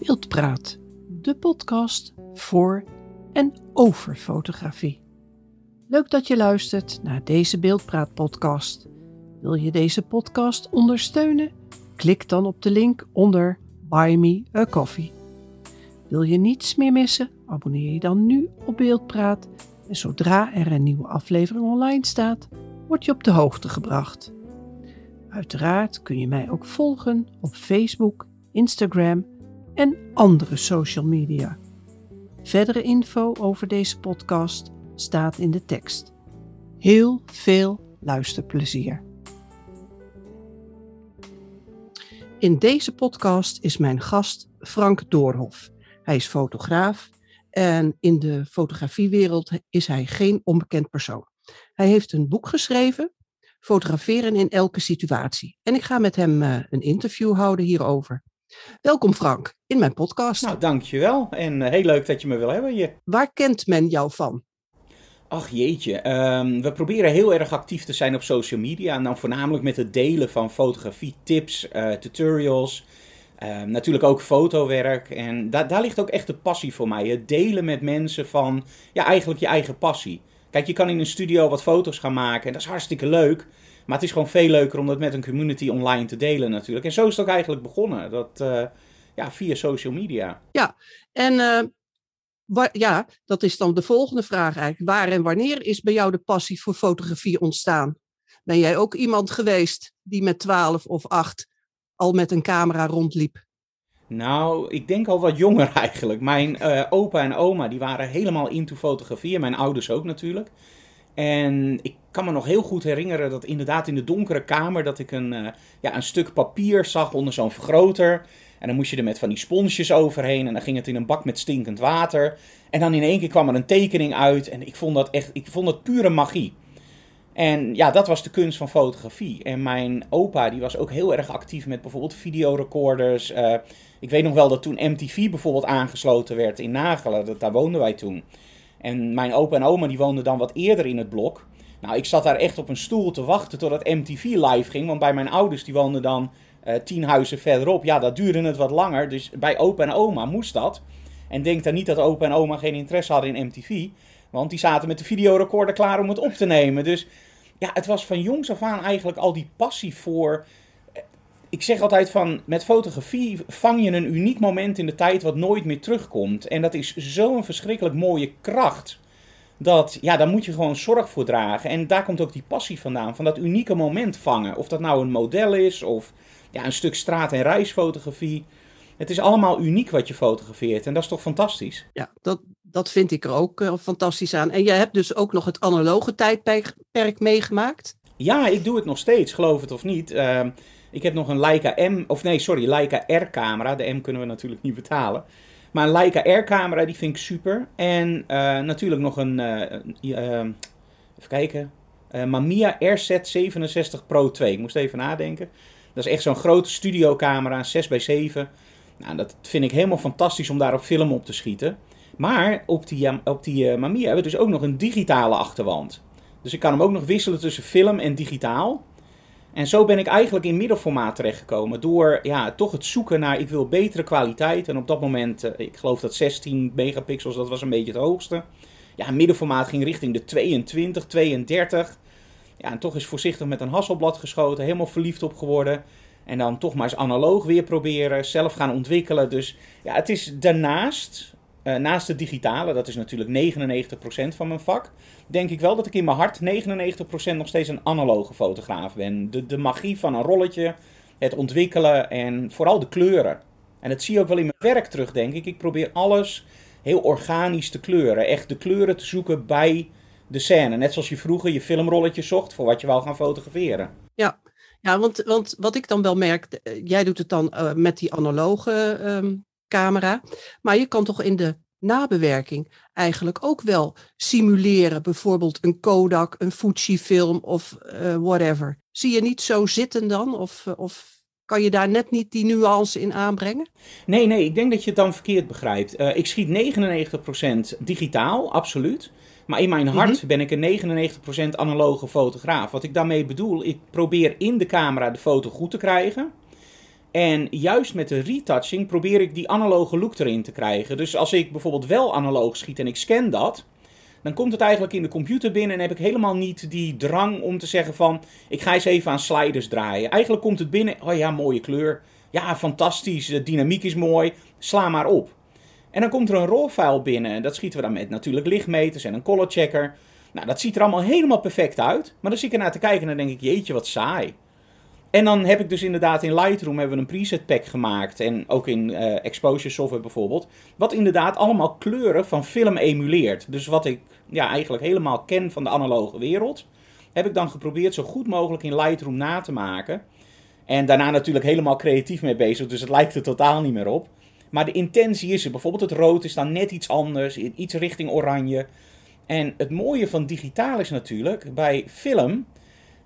Wildpraat, de podcast voor en over fotografie. Leuk dat je luistert naar deze Beeldpraat podcast. Wil je deze podcast ondersteunen? Klik dan op de link onder Buy Me a Coffee. Wil je niets meer missen? Abonneer je dan nu op Beeldpraat en zodra er een nieuwe aflevering online staat, word je op de hoogte gebracht. Uiteraard kun je mij ook volgen op Facebook, Instagram en andere social media. Verdere info over deze podcast staat in de tekst. Heel veel luisterplezier. In deze podcast is mijn gast Frank Doorhof. Hij is fotograaf en in de fotografiewereld is hij geen onbekend persoon. Hij heeft een boek geschreven, Fotograferen in elke situatie. En ik ga met hem uh, een interview houden hierover. Welkom Frank, in mijn podcast. Nou, dankjewel. En uh, heel leuk dat je me wil hebben hier. Waar kent men jou van? Ach jeetje, um, we proberen heel erg actief te zijn op social media. En dan voornamelijk met het delen van fotografie, tips, uh, tutorials. Uh, natuurlijk ook fotowerk. En da daar ligt ook echt de passie voor mij. Het delen met mensen van ja, eigenlijk je eigen passie. Kijk, je kan in een studio wat foto's gaan maken en dat is hartstikke leuk. Maar het is gewoon veel leuker om dat met een community online te delen natuurlijk. En zo is het ook eigenlijk begonnen. Dat, uh, ja, via social media. Ja, en uh, waar, ja, dat is dan de volgende vraag eigenlijk. Waar en wanneer is bij jou de passie voor fotografie ontstaan? Ben jij ook iemand geweest die met 12 of 8 al met een camera rondliep? Nou, ik denk al wat jonger eigenlijk. Mijn uh, opa en oma die waren helemaal into fotografie. En mijn ouders ook natuurlijk. En ik kan me nog heel goed herinneren dat inderdaad in de donkere kamer... dat ik een, uh, ja, een stuk papier zag onder zo'n vergroter. En dan moest je er met van die sponsjes overheen. En dan ging het in een bak met stinkend water. En dan in één keer kwam er een tekening uit. En ik vond dat echt, ik vond dat pure magie. En ja, dat was de kunst van fotografie. En mijn opa die was ook heel erg actief met bijvoorbeeld videorecorders. Uh, ik weet nog wel dat toen MTV bijvoorbeeld aangesloten werd in Nagelen. Dat, daar woonden wij toen. En mijn opa en oma die woonden dan wat eerder in het blok. Nou, ik zat daar echt op een stoel te wachten totdat MTV live ging. Want bij mijn ouders, die woonden dan uh, tien huizen verderop. Ja, dat duurde het wat langer. Dus bij opa en oma moest dat. En denk dan niet dat opa en oma geen interesse hadden in MTV. Want die zaten met de videorecorder klaar om het op te nemen. Dus ja, het was van jongs af aan eigenlijk al die passie voor. Ik zeg altijd van, met fotografie vang je een uniek moment in de tijd wat nooit meer terugkomt. En dat is zo'n verschrikkelijk mooie kracht. Dat, ja, daar moet je gewoon zorg voor dragen. En daar komt ook die passie vandaan, van dat unieke moment vangen. Of dat nou een model is, of ja, een stuk straat- en reisfotografie. Het is allemaal uniek wat je fotografeert en dat is toch fantastisch? Ja, dat, dat vind ik er ook uh, fantastisch aan. En jij hebt dus ook nog het analoge tijdperk meegemaakt? Ja, ik doe het nog steeds, geloof het of niet. Uh, ik heb nog een Leica M, of nee, sorry, Leica R-camera. De M kunnen we natuurlijk niet betalen. Maar een Leica R-camera, die vind ik super. En uh, natuurlijk nog een, even kijken, Mamiya RZ67 Pro 2. Ik moest even nadenken. Dat is echt zo'n grote studiocamera, 6x7. Nou, dat vind ik helemaal fantastisch om daar op film op te schieten. Maar op die, op die uh, Mamiya hebben we dus ook nog een digitale achterwand. Dus ik kan hem ook nog wisselen tussen film en digitaal. En zo ben ik eigenlijk in middelformaat terechtgekomen. Door ja, toch het zoeken naar, ik wil betere kwaliteit. En op dat moment, uh, ik geloof dat 16 megapixels, dat was een beetje het hoogste. Ja, middelformaat ging richting de 22, 32. Ja, en toch is voorzichtig met een Hasselblad geschoten. Helemaal verliefd op geworden. En dan toch maar eens analoog weer proberen, zelf gaan ontwikkelen. Dus ja, het is daarnaast, uh, naast het digitale, dat is natuurlijk 99% van mijn vak, denk ik wel dat ik in mijn hart 99% nog steeds een analoge fotograaf ben. De, de magie van een rolletje, het ontwikkelen en vooral de kleuren. En dat zie je ook wel in mijn werk terug, denk ik. Ik probeer alles heel organisch te kleuren. Echt de kleuren te zoeken bij de scène. Net zoals je vroeger je filmrolletje zocht voor wat je wou gaan fotograferen. Ja, ja, want, want wat ik dan wel merk, jij doet het dan uh, met die analoge um, camera, maar je kan toch in de nabewerking eigenlijk ook wel simuleren, bijvoorbeeld een Kodak, een Fuji-film of uh, whatever. Zie je niet zo zitten dan? Of, of kan je daar net niet die nuance in aanbrengen? Nee, nee, ik denk dat je het dan verkeerd begrijpt. Uh, ik schiet 99% digitaal, absoluut. Maar in mijn hart mm-hmm. ben ik een 99% analoge fotograaf. Wat ik daarmee bedoel, ik probeer in de camera de foto goed te krijgen. En juist met de retouching probeer ik die analoge look erin te krijgen. Dus als ik bijvoorbeeld wel analoog schiet en ik scan dat, dan komt het eigenlijk in de computer binnen en heb ik helemaal niet die drang om te zeggen van, ik ga eens even aan sliders draaien. Eigenlijk komt het binnen, oh ja, mooie kleur. Ja, fantastisch, de dynamiek is mooi, sla maar op. En dan komt er een RAW-file binnen. Dat schieten we dan met natuurlijk lichtmeters en een color checker. Nou, dat ziet er allemaal helemaal perfect uit. Maar dan zie ik er naar te kijken en dan denk ik, jeetje, wat saai. En dan heb ik dus inderdaad in Lightroom hebben we een preset pack gemaakt. En ook in uh, exposure software bijvoorbeeld. Wat inderdaad allemaal kleuren van film emuleert. Dus wat ik ja, eigenlijk helemaal ken van de analoge wereld. Heb ik dan geprobeerd zo goed mogelijk in Lightroom na te maken. En daarna natuurlijk helemaal creatief mee bezig. Dus het lijkt er totaal niet meer op. Maar de intentie is er. Bijvoorbeeld het rood is dan net iets anders. Iets richting oranje. En het mooie van digitaal is natuurlijk, bij film,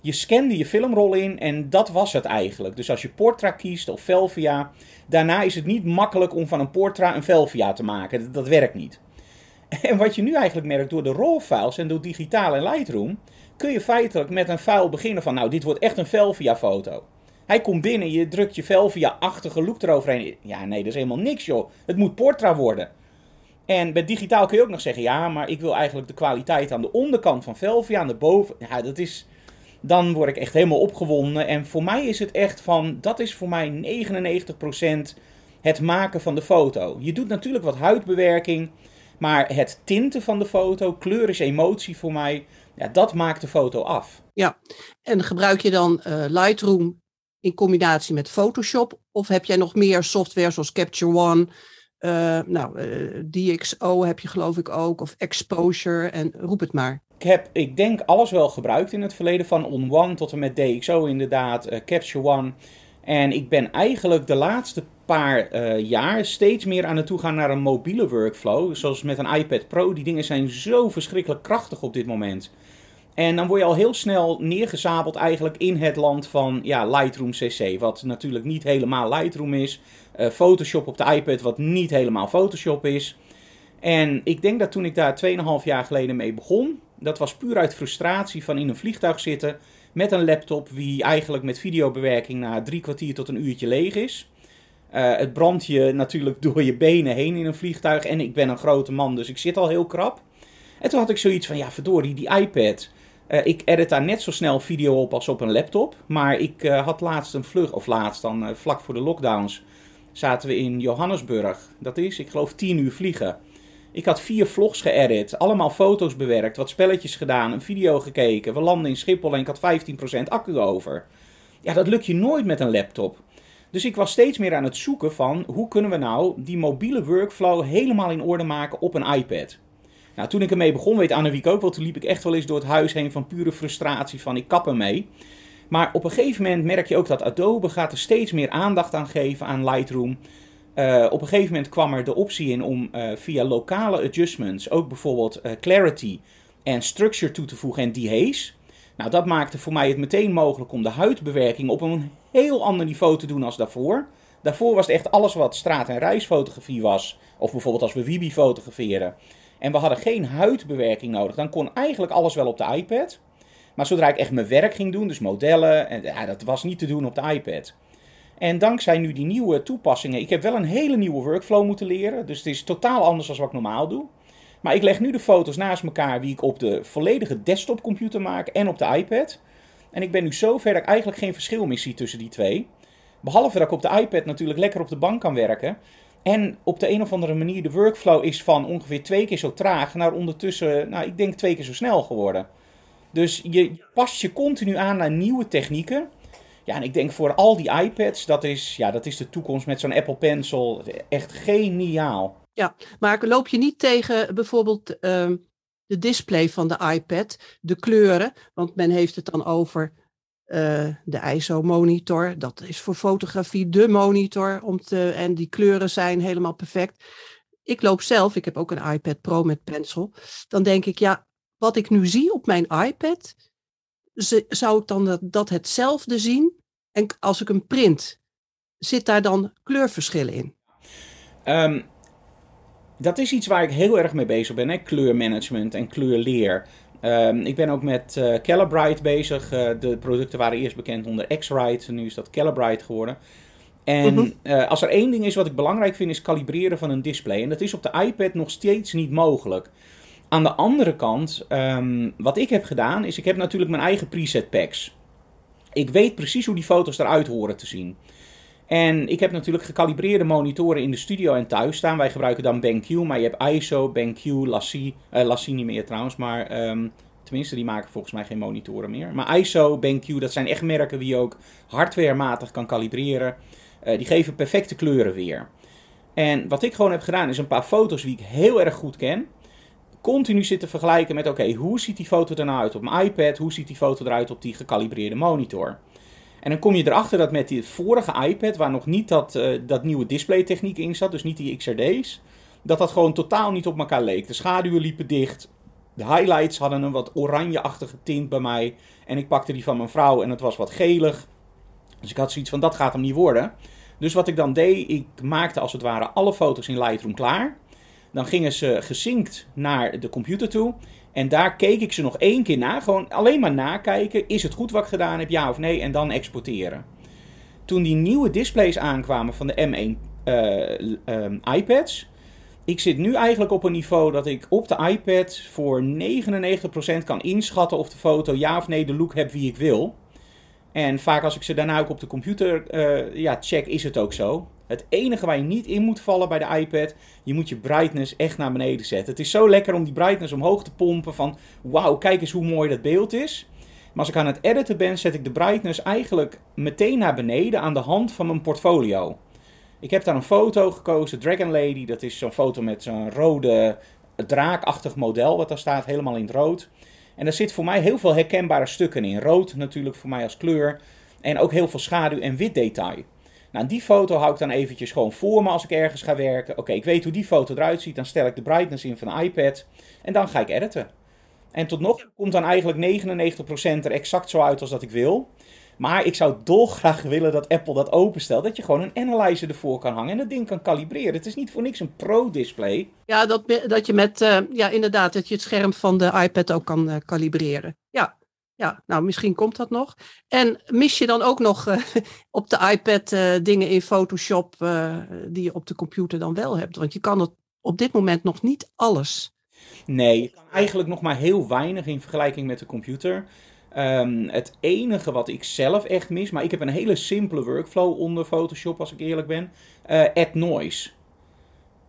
je scande je filmrol in en dat was het eigenlijk. Dus als je Portra kiest of Velvia, daarna is het niet makkelijk om van een Portra een Velvia te maken. Dat, werkt niet. En wat je nu eigenlijk merkt door de RAW-files en door digitaal en Lightroom, kun je feitelijk met een file beginnen van, nou, dit wordt echt een Velvia-foto. Hij komt binnen, je drukt je Velvia-achtige look eroverheen. Ja, nee, dat is helemaal niks, joh. Het moet Portra worden. En bij digitaal kun je ook nog zeggen, ja, maar ik wil eigenlijk de kwaliteit aan de onderkant van Velvia, aan de boven. Ja, dat is, dan word ik echt helemaal opgewonden. En voor mij is het echt van, dat is voor mij 99% het maken van de foto. Je doet natuurlijk wat huidbewerking, maar het tinten van de foto, kleur is emotie voor mij, ja, dat maakt de foto af. Ja, en gebruik je dan uh, Lightroom in combinatie met Photoshop? Of heb jij nog meer software zoals Capture One? Uh, nou, eh, DxO heb je geloof ik ook, of Exposure en roep het maar. Heb, ik denk, alles wel gebruikt in het verleden, van On tot en met DxO inderdaad, uh, Capture One. En ik ben eigenlijk de laatste paar jaar steeds meer aan het toe gaan naar een mobiele workflow, zoals met een iPad Pro. Die dingen zijn zo verschrikkelijk krachtig op dit moment. En dan word je al heel snel neergezabeld eigenlijk in het land van ja, Lightroom CC. Wat natuurlijk niet helemaal Lightroom is. Uh, Photoshop op de iPad wat niet helemaal Photoshop is. En ik denk dat toen ik daar 2,5 jaar geleden mee begon. Dat was puur uit frustratie van in een vliegtuig zitten. Met een laptop wie eigenlijk met videobewerking na drie kwartier tot een uurtje leeg is. Uh, het brandt je natuurlijk door je benen heen in een vliegtuig. En ik ben een grote man, dus ik zit al heel krap. En toen had ik zoiets van, ja verdorie, die iPad. Uh, ik edit daar net zo snel video op als op een laptop. Maar ik uh, had laatst een vlug, of laatst dan vlak voor de lockdowns, zaten we in Johannesburg. Dat is, ik geloof, 10 uur vliegen. Ik had vier vlogs geëdit, allemaal foto's bewerkt, wat spelletjes gedaan, een video gekeken. We landen in Schiphol en ik had 15% accu over. Ja, dat lukt je nooit met een laptop. Dus ik was steeds meer aan het zoeken van hoe kunnen we nou die mobiele workflow helemaal in orde maken op een iPad. Nou, toen ik ermee begon, weet Annewiek ook wel, toen liep ik echt wel eens door het huis heen van pure frustratie van ik kap ermee. Maar op een gegeven moment merk je ook dat Adobe gaat er steeds meer aandacht aan geven aan Lightroom. Uh, op een gegeven moment kwam er de optie in om uh, via lokale adjustments ook bijvoorbeeld uh, clarity en structure toe te voegen en dehaze. Nou, dat maakte voor mij het meteen mogelijk om de huidbewerking op een heel ander niveau te doen als daarvoor. Daarvoor was het echt alles wat straat- en reisfotografie was. Of bijvoorbeeld als we Wibi fotograferen en we hadden geen huidbewerking nodig, dan kon eigenlijk alles wel op de iPad. Maar zodra ik echt mijn werk ging doen, dus modellen, en, ja, dat was niet te doen op de iPad. En dankzij nu die nieuwe toepassingen, ik heb wel een hele nieuwe workflow moeten leren. Dus het is totaal anders dan wat ik normaal doe. Maar ik leg nu de foto's naast elkaar die ik op de volledige desktopcomputer maak en op de iPad. En ik ben nu zover dat ik eigenlijk geen verschil meer zie tussen die twee. Behalve dat ik op de iPad natuurlijk lekker op de bank kan werken. En op de een of andere manier de workflow is van ongeveer twee keer zo traag naar ondertussen, nou ik denk twee keer zo snel geworden. Dus je past je continu aan naar nieuwe technieken. Ja, en ik denk voor al die iPads, dat is, ja, dat is de toekomst met zo'n Apple Pencil. Echt geniaal. Ja, maar loop je niet tegen bijvoorbeeld uh, de display van de iPad, de kleuren? Want men heeft het dan over uh, de ISO-monitor. Dat is voor fotografie de monitor. Om te, en die kleuren zijn helemaal perfect. Ik loop zelf, ik heb ook een iPad Pro met pencil. Dan denk ik, ja, wat ik nu zie op mijn iPad, zou ik dan dat, dat hetzelfde zien? En als ik een print, zit daar dan kleurverschillen in? Um, dat is iets waar ik heel erg mee bezig ben, hè? kleurmanagement en kleurleer. Um, ik ben ook met uh, Calibrite bezig. Uh, de producten waren eerst bekend onder X-Rite, nu is dat Calibrite geworden. En Mhm. eh, als er één ding is wat ik belangrijk vind, is kalibreren van een display. En dat is op de iPad nog steeds niet mogelijk. Aan de andere kant, ehm, wat ik heb gedaan, is ik heb natuurlijk mijn eigen preset packs. Ik weet precies hoe die foto's eruit horen te zien. En ik heb natuurlijk gekalibreerde monitoren in de studio en thuis staan. Wij gebruiken dan BenQ, maar je hebt ISO, BenQ, Lassie. eh Lassie niet meer trouwens, maar ehm, tenminste die maken volgens mij geen monitoren meer. Maar ISO, BenQ, dat zijn echt merken die je ook hardwarematig kan kalibreren. Eh, die geven perfecte kleuren weer. En wat ik gewoon heb gedaan is een paar foto's die ik heel erg goed ken. Continu zitten vergelijken met, oké, hoe ziet die foto er nou uit op mijn iPad? Hoe ziet die foto eruit op die gekalibreerde monitor? En dan kom je erachter dat met die vorige iPad, waar nog niet dat, eh, dat nieuwe displaytechniek in zat, dus niet die XRD's, dat dat gewoon totaal niet op elkaar leek. De schaduwen liepen dicht, de highlights hadden een wat oranjeachtige tint bij mij. En ik pakte die van mijn vrouw en het was wat gelig. Dus ik had zoiets van, dat gaat hem niet worden. Dus wat ik dan deed, ik maakte als het ware alle foto's in Lightroom klaar. Dan gingen ze gesynct naar de computer toe. En daar keek ik ze nog één keer na. Gewoon alleen maar nakijken. Is het goed wat ik gedaan heb, ja of nee? En dan exporteren. Toen die nieuwe displays aankwamen van de M1 eh, ehm, iPads. Ik zit nu eigenlijk op een niveau dat ik op de iPad voor 99% kan inschatten of de foto ja of nee de look heeft wie ik wil. En vaak als ik ze daarna ook op de computer eh, ja, check, is het ook zo. Het enige waar je niet in moet vallen bij de iPad, je moet je brightness echt naar beneden zetten. Het is zo lekker om die brightness omhoog te pompen van, wauw, kijk eens hoe mooi dat beeld is. Maar als ik aan het editen ben, zet ik de brightness eigenlijk meteen naar beneden aan de hand van mijn portfolio. Ik heb daar een foto gekozen, Dragon Lady. Dat is zo'n foto met zo'n rode draakachtig model wat daar staat, helemaal in het rood. En daar zit voor mij heel veel herkenbare stukken in. Rood natuurlijk voor mij als kleur. En ook heel veel schaduw en wit detail. Nou, die foto hou ik dan eventjes gewoon voor me als ik ergens ga werken. Oké, ik weet hoe die foto eruit ziet. Dan stel ik de brightness in van de iPad. En dan ga ik editen. En tot nog komt dan eigenlijk 99% er exact zo uit als dat ik wil. Maar ik zou dolgraag willen dat Apple dat openstelt. Dat je gewoon een analyzer ervoor kan hangen en dat ding kan kalibreren. Het is niet voor niks een pro-display. Ja, dat, dat je met, eh, ja, inderdaad, dat je het scherm van de iPad ook kan eh, kalibreren. Ja, nou, misschien komt dat nog. En mis je dan ook nog eh, op de iPad eh, dingen in Photoshop eh, die je op de computer dan wel hebt? Want je kan het op dit moment nog niet alles. Nee, eigenlijk nog maar heel weinig in vergelijking met de computer. Ehm, het enige wat ik zelf echt mis, maar ik heb een hele simpele workflow onder Photoshop als ik eerlijk ben, add noise.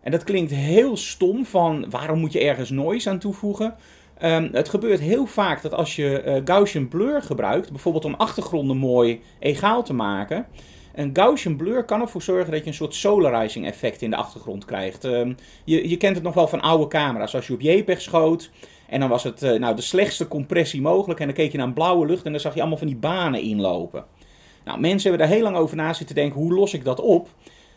En dat klinkt heel stom van waarom moet je ergens noise aan toevoegen? Ehm, het gebeurt heel vaak dat als je eh, Gaussian blur gebruikt, bijvoorbeeld om achtergronden mooi egaal te maken, een Gaussian blur kan ervoor zorgen dat je een soort solarizing effect in de achtergrond krijgt. Ehm, je, je kent het nog wel van oude camera's. Als je op JPEG schoot en dan was het eh, nou, de slechtste compressie mogelijk en dan keek je naar een blauwe lucht en dan zag je allemaal van die banen inlopen. Nou, mensen hebben daar heel lang over na zitten denken, hoe los ik dat op?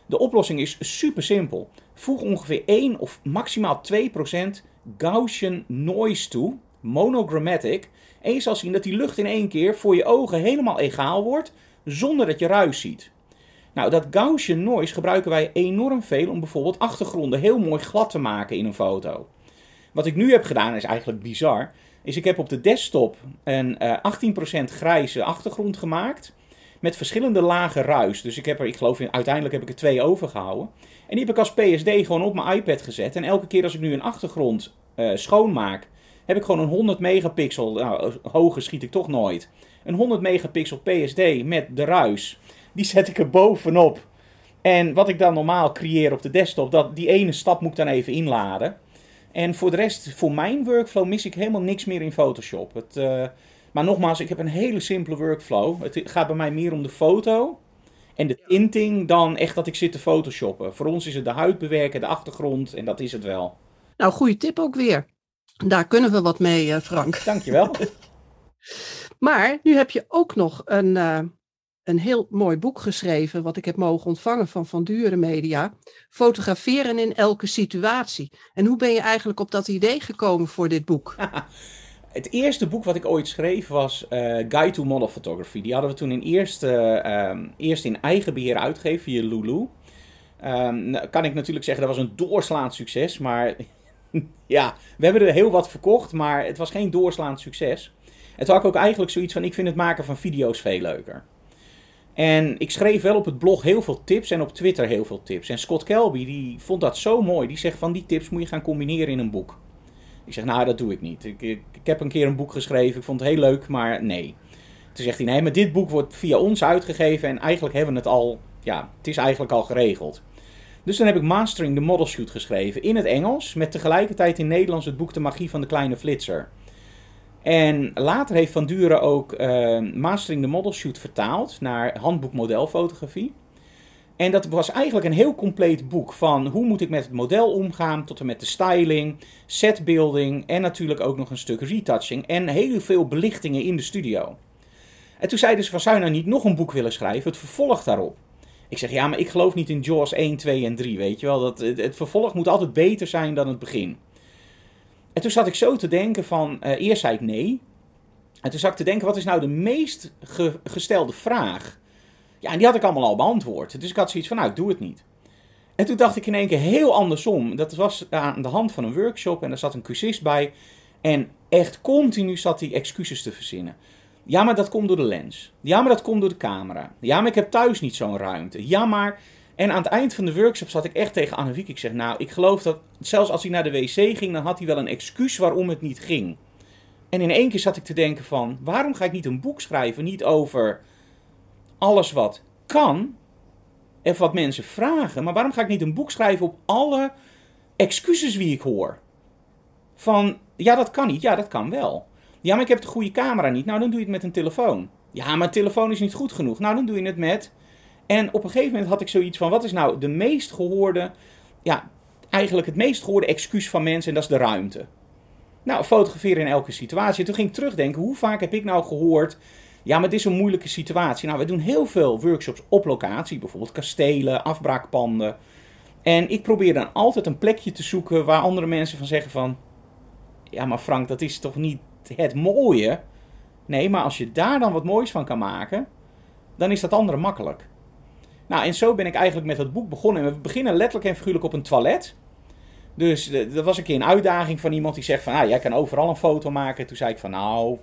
De oplossing is super simpel. Voeg ongeveer 1 of maximaal 2% Gaussian noise toe, monogrammatic. En je zal zien dat die lucht in één keer voor je ogen helemaal egaal wordt, zonder dat je ruis ziet. Nou, dat Gaussian noise gebruiken wij enorm veel om bijvoorbeeld achtergronden heel mooi glad te maken in een foto. Wat ik nu heb gedaan is eigenlijk bizar. Is ik heb op de desktop een eh 18% grijze achtergrond gemaakt. Met verschillende lagen ruis. Dus ik heb er, ik geloof, in- uiteindelijk heb ik er twee overgehouden. En die heb ik als PSD gewoon op mijn iPad gezet. En elke keer als ik nu een achtergrond eh, schoonmaak, heb ik gewoon een 100 megapixel. Nou, hoger schiet ik toch nooit. Een 100 megapixel PSD met de ruis. Die zet ik er bovenop. En wat ik dan normaal creëer op de desktop, dat, die ene stap moet ik dan even inladen. En voor de rest, voor mijn workflow, mis ik helemaal niks meer in Photoshop. Het, eh, maar nogmaals, ik heb een hele simpele workflow. Het gaat bij mij meer om de foto en de tinting dan echt dat ik zit te photoshoppen. Voor ons is het de huid bewerken, de achtergrond en dat is het wel. Nou, goede tip ook weer. Daar kunnen we wat mee, eh, Frank. Dankjewel. Maar nu heb je ook nog een, eh, een heel mooi boek geschreven, wat ik heb mogen ontvangen van Van Duren Media. Fotograferen in elke situatie. En hoe ben je eigenlijk op dat idee gekomen voor dit boek? Het eerste boek wat ik ooit schreef was eh, Guide to Model Photography. Die hadden we toen in eerst, eh, ehm, eerst in eigen beheer uitgegeven via Lulu. Nou, kan ik natuurlijk zeggen, dat was een doorslaand succes. Maar ja, we hebben er heel wat verkocht, maar het was geen doorslaand succes. Toen had ik ook eigenlijk zoiets van, ik vind het maken van video's veel leuker. En ik schreef wel op het blog heel veel tips en op Twitter heel veel tips. En Scott Kelby die vond dat zo mooi. Die zegt van die tips moet je gaan combineren in een boek. Ik zeg nou dat doe ik niet. Ik, ik, heb een keer een boek geschreven. Ik vond het heel leuk, maar nee. Toen zegt hij nee, maar dit boek wordt via ons uitgegeven. En eigenlijk hebben we het al, ja, het is eigenlijk al geregeld. Dus dan heb ik Mastering the Model Shoot geschreven in het Engels. Met tegelijkertijd in Nederlands het boek De Magie van de Kleine Flitser. En later heeft Van Duren ook uh, Mastering the Model Shoot vertaald naar handboek modelfotografie. En dat was eigenlijk een heel compleet boek van hoe moet ik met het model omgaan, tot en met de styling, setbuilding en natuurlijk ook nog een stuk retouching en heel veel belichtingen in de studio. En toen zeiden ze van zou je nou niet nog een boek willen schrijven, het vervolg daarop. Ik zeg ja, maar ik geloof niet in Jaws 1, 2 en 3, weet je wel. Dat, het, vervolg moet altijd beter zijn dan het begin. En toen zat ik zo te denken van, uh, eerst zei ik nee. En toen zat ik te denken, wat is nou de meest gestelde vraag? Ja, en die had ik allemaal al beantwoord. Dus ik had zoiets van, nou, doe het niet. En toen dacht ik in één keer heel andersom. Dat was aan de hand van een workshop en er zat een cursist bij. En echt continu zat hij excuses te verzinnen. Ja, maar dat komt door de lens. Ja, maar dat komt door de camera. Ja, maar ik heb thuis niet zo'n ruimte. Ja, maar en aan het eind van de workshop zat ik echt tegen Annewiek. Ik zeg, nou, ik geloof dat zelfs als hij naar de wc ging, dan had hij wel een excuus waarom het niet ging. En in één keer zat ik te denken van, waarom ga ik niet een boek schrijven, niet over alles wat kan en wat mensen vragen, maar waarom ga ik niet een boek schrijven op alle excuses wie ik hoor? Van, ja, dat kan niet, ja, dat kan wel. Ja, maar ik heb de goede camera niet, nou dan doe je het met een telefoon. Ja, maar telefoon is niet goed genoeg, nou dan doe je het met en op een gegeven moment had ik zoiets van: wat is nou de meest gehoorde, ja, eigenlijk het meest gehoorde excuus van mensen, en dat is de ruimte. Nou, fotograferen in elke situatie. toen ging ik terugdenken: hoe vaak heb ik nou gehoord. Ja, maar dit is een moeilijke situatie. Nou, we doen heel veel workshops op locatie, bijvoorbeeld kastelen, afbraakpanden. En ik probeer dan altijd een plekje te zoeken waar andere mensen van zeggen van... Ja, maar Frank, dat is toch niet het mooie? Nee, maar als je daar dan wat moois van kan maken, dan is dat andere makkelijk. Nou, en zo ben ik eigenlijk met het boek begonnen. we beginnen letterlijk en figuurlijk op een toilet. Dus dat was een keer een uitdaging van iemand die zegt van, ah, jij kan overal een foto maken. Toen zei ik van, nou,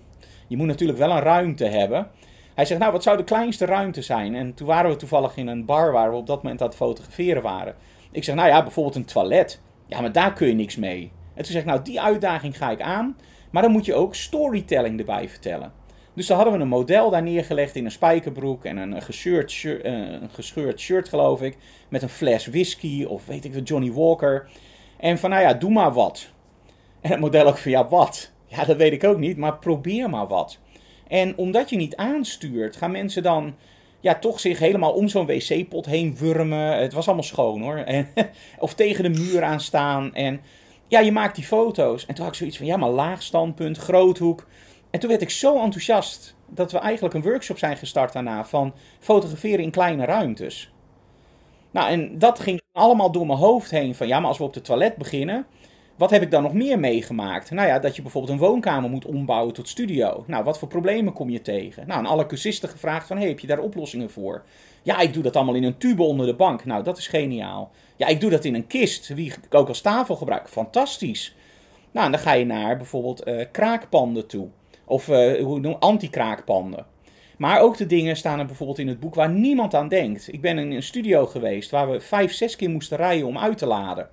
je moet natuurlijk wel een ruimte hebben. Hij zegt, nou, wat zou de kleinste ruimte zijn? En toen waren we toevallig in een bar waar we op dat moment aan het fotograferen waren. Ik zeg, nou ja, bijvoorbeeld een toilet. Ja, maar daar kun je niks mee. En toen zeg ik, nou, die uitdaging ga ik aan. Maar dan moet je ook storytelling erbij vertellen. Dus dan hadden we een model daar neergelegd in een spijkerbroek en een gescheurd shirt, eh, een gescheurd shirt geloof ik. Met een fles whisky of weet ik wat, Johnny Walker. En van nou ja, doe maar wat. En het model ook van ja, wat? Ja, dat weet ik ook niet, maar probeer maar wat. En omdat je niet aanstuurt, gaan mensen dan ja, toch zich helemaal om zo'n wc-pot heen wurmen. Het was allemaal schoon hoor. Of tegen de muur aan staan. En ja, je maakt die foto's. En toen had ik zoiets van, ja, maar laag standpunt, groothoek. En toen werd ik zo enthousiast dat we eigenlijk een workshop zijn gestart daarna van fotograferen in kleine ruimtes. Nou, en dat ging allemaal door mijn hoofd heen van ja, maar als we op de toilet beginnen, wat heb ik dan nog meer meegemaakt? Nou ja, dat je bijvoorbeeld een woonkamer moet ombouwen tot studio. Nou, wat voor problemen kom je tegen? Nou, aan alle cursisten gevraagd van, hey, heb je daar oplossingen voor? Ja, ik doe dat allemaal in een tube onder de bank. Nou, dat is geniaal. Ja, ik doe dat in een kist, die ik ook als tafel gebruik. Fantastisch. Nou, en dan ga je naar bijvoorbeeld uh, kraakpanden toe. Of uh, anti-kraakpanden. Maar ook de dingen staan er bijvoorbeeld in het boek waar niemand aan denkt. Ik ben in een studio geweest waar we vijf, zes keer moesten rijden om uit te laden.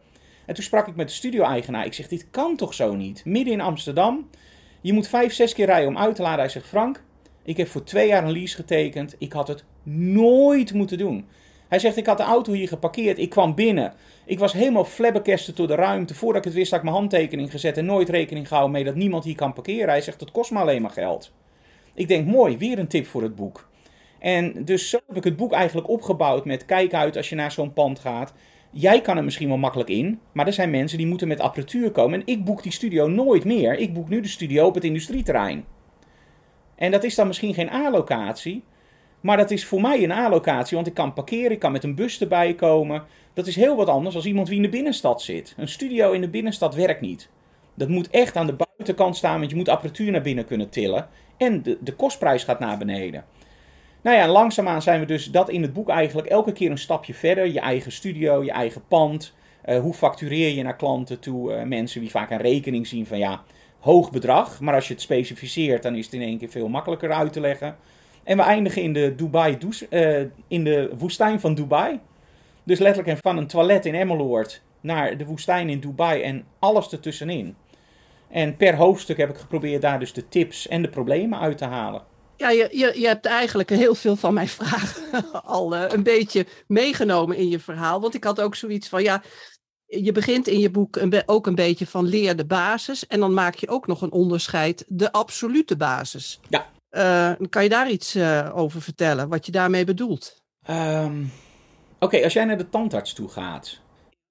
En toen sprak ik met de studio-eigenaar. Ik zeg, dit kan toch zo niet? Midden in Amsterdam. Je moet vijf, zes keer rijden om uit te laden. Hij zegt, Frank, ik heb voor twee jaar een lease getekend. Ik had het nooit moeten doen. Hij zegt, ik had de auto hier geparkeerd. Ik kwam binnen. Ik was helemaal flabbergasted door de ruimte. Voordat ik het wist, had ik mijn handtekening gezet en nooit rekening gehouden mee dat niemand hier kan parkeren. Hij zegt, dat kost me alleen maar geld. Ik denk, mooi, weer een tip voor het boek. En dus zo heb ik het boek eigenlijk opgebouwd met kijk uit als je naar zo'n pand gaat. Jij kan er misschien wel makkelijk in, maar er zijn mensen die moeten met apparatuur komen. En ik boek die studio nooit meer. Ik boek nu de studio op het industrieterrein. En dat is dan misschien geen A-locatie, maar dat is voor mij een A-locatie, want ik kan parkeren, ik kan met een bus erbij komen. Dat is heel wat anders als iemand wie in de binnenstad zit. Een studio in de binnenstad werkt niet. Dat moet echt aan de buitenkant staan, want je moet apparatuur naar binnen kunnen tillen. En de, de kostprijs gaat naar beneden. Nou ja, langzaamaan zijn we dus dat in het boek eigenlijk elke keer een stapje verder. Je eigen studio, je eigen pand. Uh, hoe factureer je naar klanten toe? Uh, mensen die vaak een rekening zien van ja, hoog bedrag. Maar als je het specificeert, dan is het in één keer veel makkelijker uit te leggen. En we eindigen in de, Dubai, uh, in de woestijn van Dubai. Dus letterlijk van een toilet in Emmeloord naar de woestijn in Dubai en alles ertussenin. En per hoofdstuk heb ik geprobeerd daar dus de tips en de problemen uit te halen. Ja, je, je, je hebt eigenlijk heel veel van mijn vragen al uh, een beetje meegenomen in je verhaal. Want ik had ook zoiets van, ja, je begint in je boek een ook een beetje van leer de basis. En dan maak je ook nog een onderscheid, de absolute basis. Ja. Uh, kan je daar iets uh, over vertellen, wat je daarmee bedoelt? Um, Oké, als jij naar de tandarts toe gaat,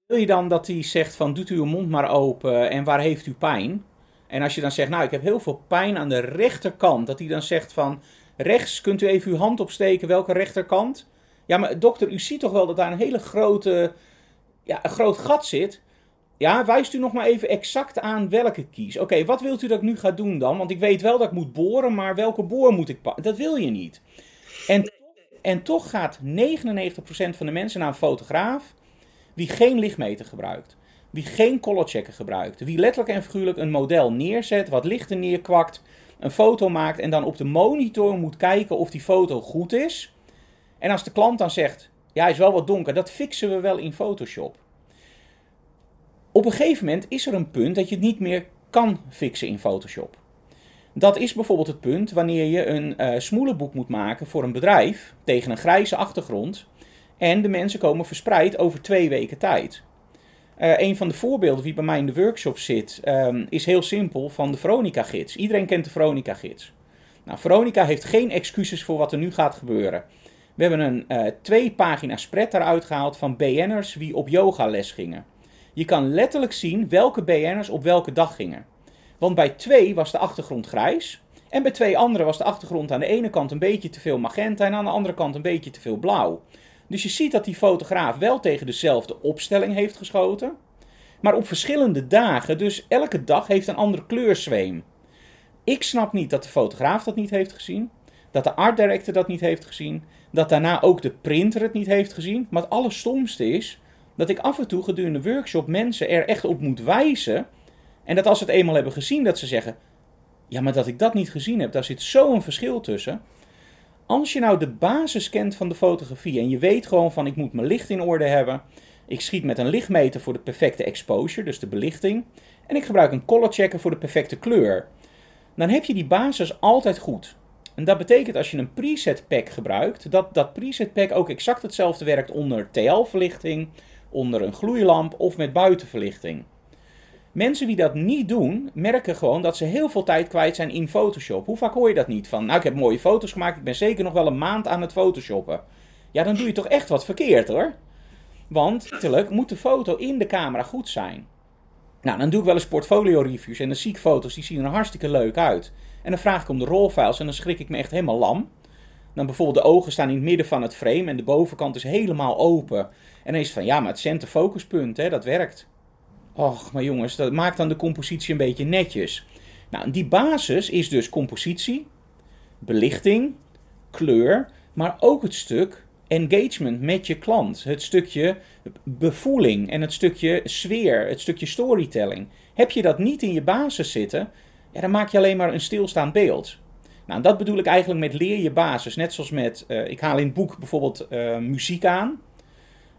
wil je dan dat hij zegt van doet u uw mond maar open en waar heeft u pijn? En als je dan zegt, nou ik heb heel veel pijn aan de rechterkant, dat hij dan zegt van rechts kunt u even uw hand opsteken, welke rechterkant? Ja, maar dokter, u ziet toch wel dat daar een hele grote, ja, een groot gat zit? Ja, wijst u nog maar even exact aan welke kies. Oké, wat wilt u dat ik nu ga doen dan? Want ik weet wel dat ik moet boren, maar welke boor moet ik pakken? Dat wil je niet. En, en toch gaat 99% van de mensen naar een fotograaf wie geen lichtmeter gebruikt. Wie geen colorchecker gebruikt. Wie letterlijk en figuurlijk een model neerzet, wat lichten neerkwakt, een foto maakt en dan op de monitor moet kijken of die foto goed is. En als de klant dan zegt, ja, hij is wel wat donker, dat fixen we wel in Photoshop. Op een gegeven moment is er een punt dat je het niet meer kan fixen in Photoshop. Dat is bijvoorbeeld het punt wanneer je een uh, smoelenboek moet maken voor een bedrijf tegen een grijze achtergrond. En de mensen komen verspreid over twee weken tijd. Uh, een van de voorbeelden die bij mij in de workshop zit, um, is heel simpel van de Veronica-gids. Iedereen kent de Veronica-gids. Nou, Veronica heeft geen excuses voor wat er nu gaat gebeuren. We hebben een uh, twee pagina spread eruit gehaald van BN'ers die op yogales gingen. Je kan letterlijk zien welke BN'ers op welke dag gingen. Want bij twee was de achtergrond grijs. En bij twee andere was de achtergrond aan de ene kant een beetje te veel magenta en aan de andere kant een beetje te veel blauw. Dus je ziet dat die fotograaf wel tegen dezelfde opstelling heeft geschoten. Maar op verschillende dagen, dus elke dag heeft een andere kleurzweem. Ik snap niet dat de fotograaf dat niet heeft gezien. Dat de art director dat niet heeft gezien. Dat daarna ook de printer het niet heeft gezien. Maar het allerstomste is dat ik af en toe gedurende workshop mensen er echt op moet wijzen. En dat als ze het eenmaal hebben gezien, dat ze zeggen: Ja, maar dat ik dat niet gezien heb, daar zit zo'n verschil tussen. Als je nou de basis kent van de fotografie en je weet gewoon van ik moet mijn licht in orde hebben. Ik schiet met een lichtmeter voor de perfecte exposure, dus de belichting. En ik gebruik een color checker voor de perfecte kleur. Dan heb je die basis altijd goed. En dat betekent als je een preset pack gebruikt, dat dat preset pack ook exact hetzelfde werkt onder TL-verlichting, onder een gloeilamp of met buitenverlichting. Mensen die dat niet doen, merken gewoon dat ze heel veel tijd kwijt zijn in Photoshop. Hoe vaak hoor je dat niet? Van, nou, ik heb mooie foto's gemaakt, ik ben zeker nog wel een maand aan het photoshoppen. Ja, dan doe je toch echt wat verkeerd hoor. Want, natuurlijk, moet de foto in de camera goed zijn. Nou, dan doe ik wel eens portfolio reviews en dan zie ik foto's, die zien er hartstikke leuk uit. En dan vraag ik om de rolfiles en dan schrik ik me echt helemaal lam. Dan bijvoorbeeld de ogen staan in het midden van het frame en de bovenkant is helemaal open. En dan is het van, ja, maar het center focuspunt, hè, dat werkt. Och, maar jongens, dat maakt dan de compositie een beetje netjes. Nou, die basis is dus compositie, belichting, kleur, maar ook het stuk engagement met je klant. Het stukje bevoeling en het stukje sfeer, het stukje storytelling. Heb je dat niet in je basis zitten, ja, dan maak je alleen maar een stilstaand beeld. Nou, dat bedoel ik eigenlijk met leer je basis. Net zoals met, uh, ik haal in het boek bijvoorbeeld uh, muziek aan.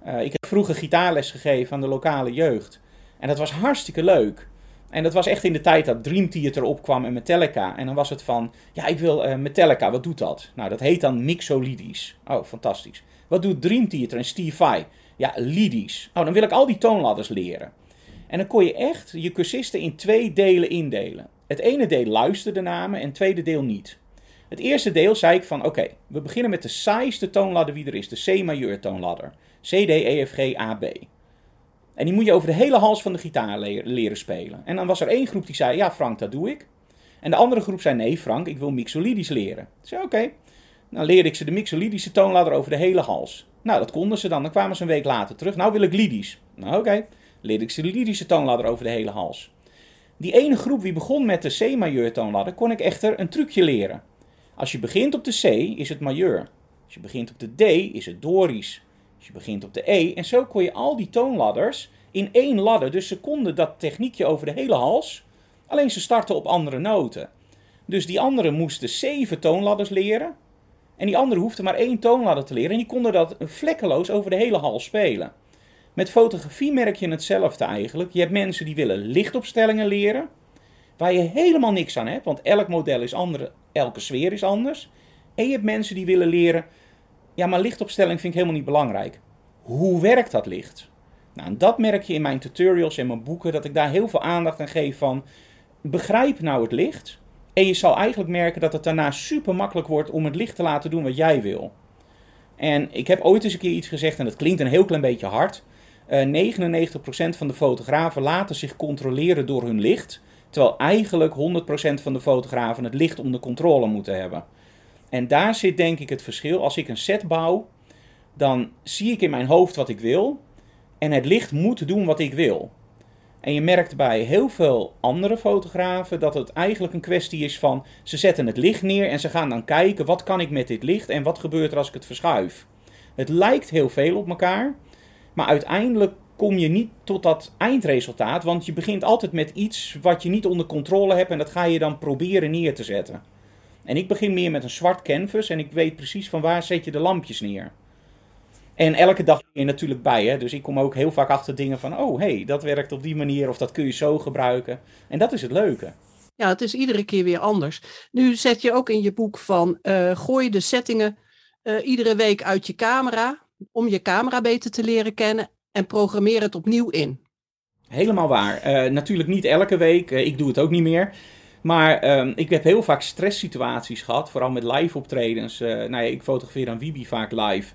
Uh, ik heb vroeger gitaarles gegeven aan de lokale jeugd. En dat was hartstikke leuk. En dat was echt in de tijd dat Dream Theater opkwam en Metallica. En dan was het van, ja, ik wil uh, Metallica, wat doet dat? Nou, dat heet dan mixolydisch. Oh, fantastisch. Wat doet Dream Theater en Steve? Ja, lydisch. Oh, dan wil ik al die toonladders leren. En dan kon je echt je cursisten in twee delen indelen. Het ene deel luisterde naar me en het tweede deel niet. Het eerste deel zei ik van, oké, we beginnen met de saaiste toonladder wie er is. De C-majeur toonladder. C, D, E, F, G, A, B. En die moet je over de hele hals van de gitaar leren spelen. En dan was er één groep die zei, ja Frank, dat doe ik. En de andere groep zei, nee Frank, ik wil mixolydisch leren. Ik zei, oké. Dan leerde ik ze de mixolydische toonladder over de hele hals. Nou, dat konden ze dan. Dan kwamen ze een week later terug. Nou wil ik lydisch. Nou, oké. Leerde ik ze de lydische toonladder over de hele hals. Die ene groep die begon met de C-majeur toonladder, kon ik echter een trucje leren. Als je begint op de C, is het majeur. Als je begint op de D, is het dorisch. Dus je begint op de E en zo kon je al die toonladders in één ladder. Dus ze konden dat techniekje over de hele hals, alleen ze startten op andere noten. Dus die anderen moesten zeven toonladders leren. En die andere hoefde maar één toonladder te leren en die konden dat vlekkeloos over de hele hal spelen. Met fotografie merk je hetzelfde eigenlijk. Je hebt mensen die willen lichtopstellingen leren, waar je helemaal niks aan hebt, want elk model is anders, elke sfeer is anders. En je hebt mensen die willen leren, ja, maar lichtopstelling vind ik helemaal niet belangrijk. Hoe werkt dat licht? Nou, en dat merk je in mijn tutorials en mijn boeken, dat ik daar heel veel aandacht aan geef van, begrijp nou het licht. En je zal eigenlijk merken dat het daarna super makkelijk wordt om het licht te laten doen wat jij wil. En ik heb ooit eens een keer iets gezegd, en dat klinkt een heel klein beetje hard. Uh, 99% van de fotografen laten zich controleren door hun licht. Terwijl eigenlijk 100% van de fotografen het licht onder controle moeten hebben. En daar zit denk ik het verschil. Als ik een set bouw, dan zie ik in mijn hoofd wat ik wil. En het licht moet doen wat ik wil. En je merkt bij heel veel andere fotografen dat het eigenlijk een kwestie is van ze zetten het licht neer en ze gaan dan kijken wat kan ik met dit licht en wat gebeurt er als ik het verschuif. Het lijkt heel veel op elkaar, maar uiteindelijk kom je niet tot dat eindresultaat, want je begint altijd met iets wat je niet onder controle hebt en dat ga je dan proberen neer te zetten. En ik begin meer met een zwart canvas en ik weet precies van waar zet je de lampjes neer. En elke dag ben je natuurlijk bij, hè? dus ik kom ook heel vaak achter dingen van, oh hey, dat werkt op die manier of dat kun je zo gebruiken. En dat is het leuke. Ja, het is iedere keer weer anders. Nu zet je ook in je boek van, uh, gooi de settingen uh, iedere week uit je camera, om je camera beter te leren kennen en programmeer het opnieuw in. Helemaal waar. Uh, natuurlijk niet elke week, ik doe het ook niet meer. Maar um, ik heb heel vaak stresssituaties gehad, vooral met live optredens. nou ja, ik fotografeer aan Wibi vaak live.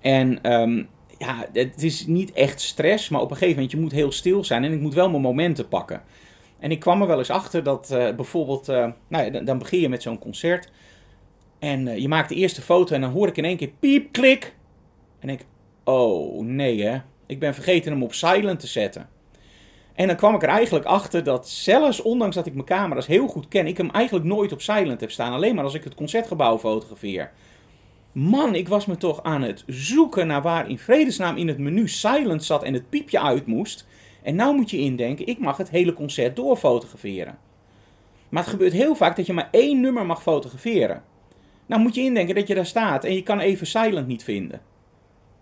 En um, ja, het is niet echt stress, maar op een gegeven moment je moet heel stil zijn en ik moet wel mijn momenten pakken. En ik kwam er wel eens achter dat uh, bijvoorbeeld, uh, nou ja, dan begin je met zo'n concert en uh, je maakt de eerste foto en dan hoor ik in één keer piep, klik. En ik, oh nee hè, ik ben vergeten hem op silent te zetten. En dan kwam ik er eigenlijk achter dat zelfs ondanks dat ik mijn camera's heel goed ken, ik hem eigenlijk nooit op silent heb staan. Alleen maar als ik het concertgebouw fotografeer. Man, ik was me toch aan het zoeken naar waar in vredesnaam in het menu silent zat en het piepje uit moest. En nou moet je indenken, ik mag het hele concert doorfotograferen. Maar het gebeurt heel vaak dat je maar één nummer mag fotograferen. Nou moet je indenken dat je daar staat en je kan even silent niet vinden.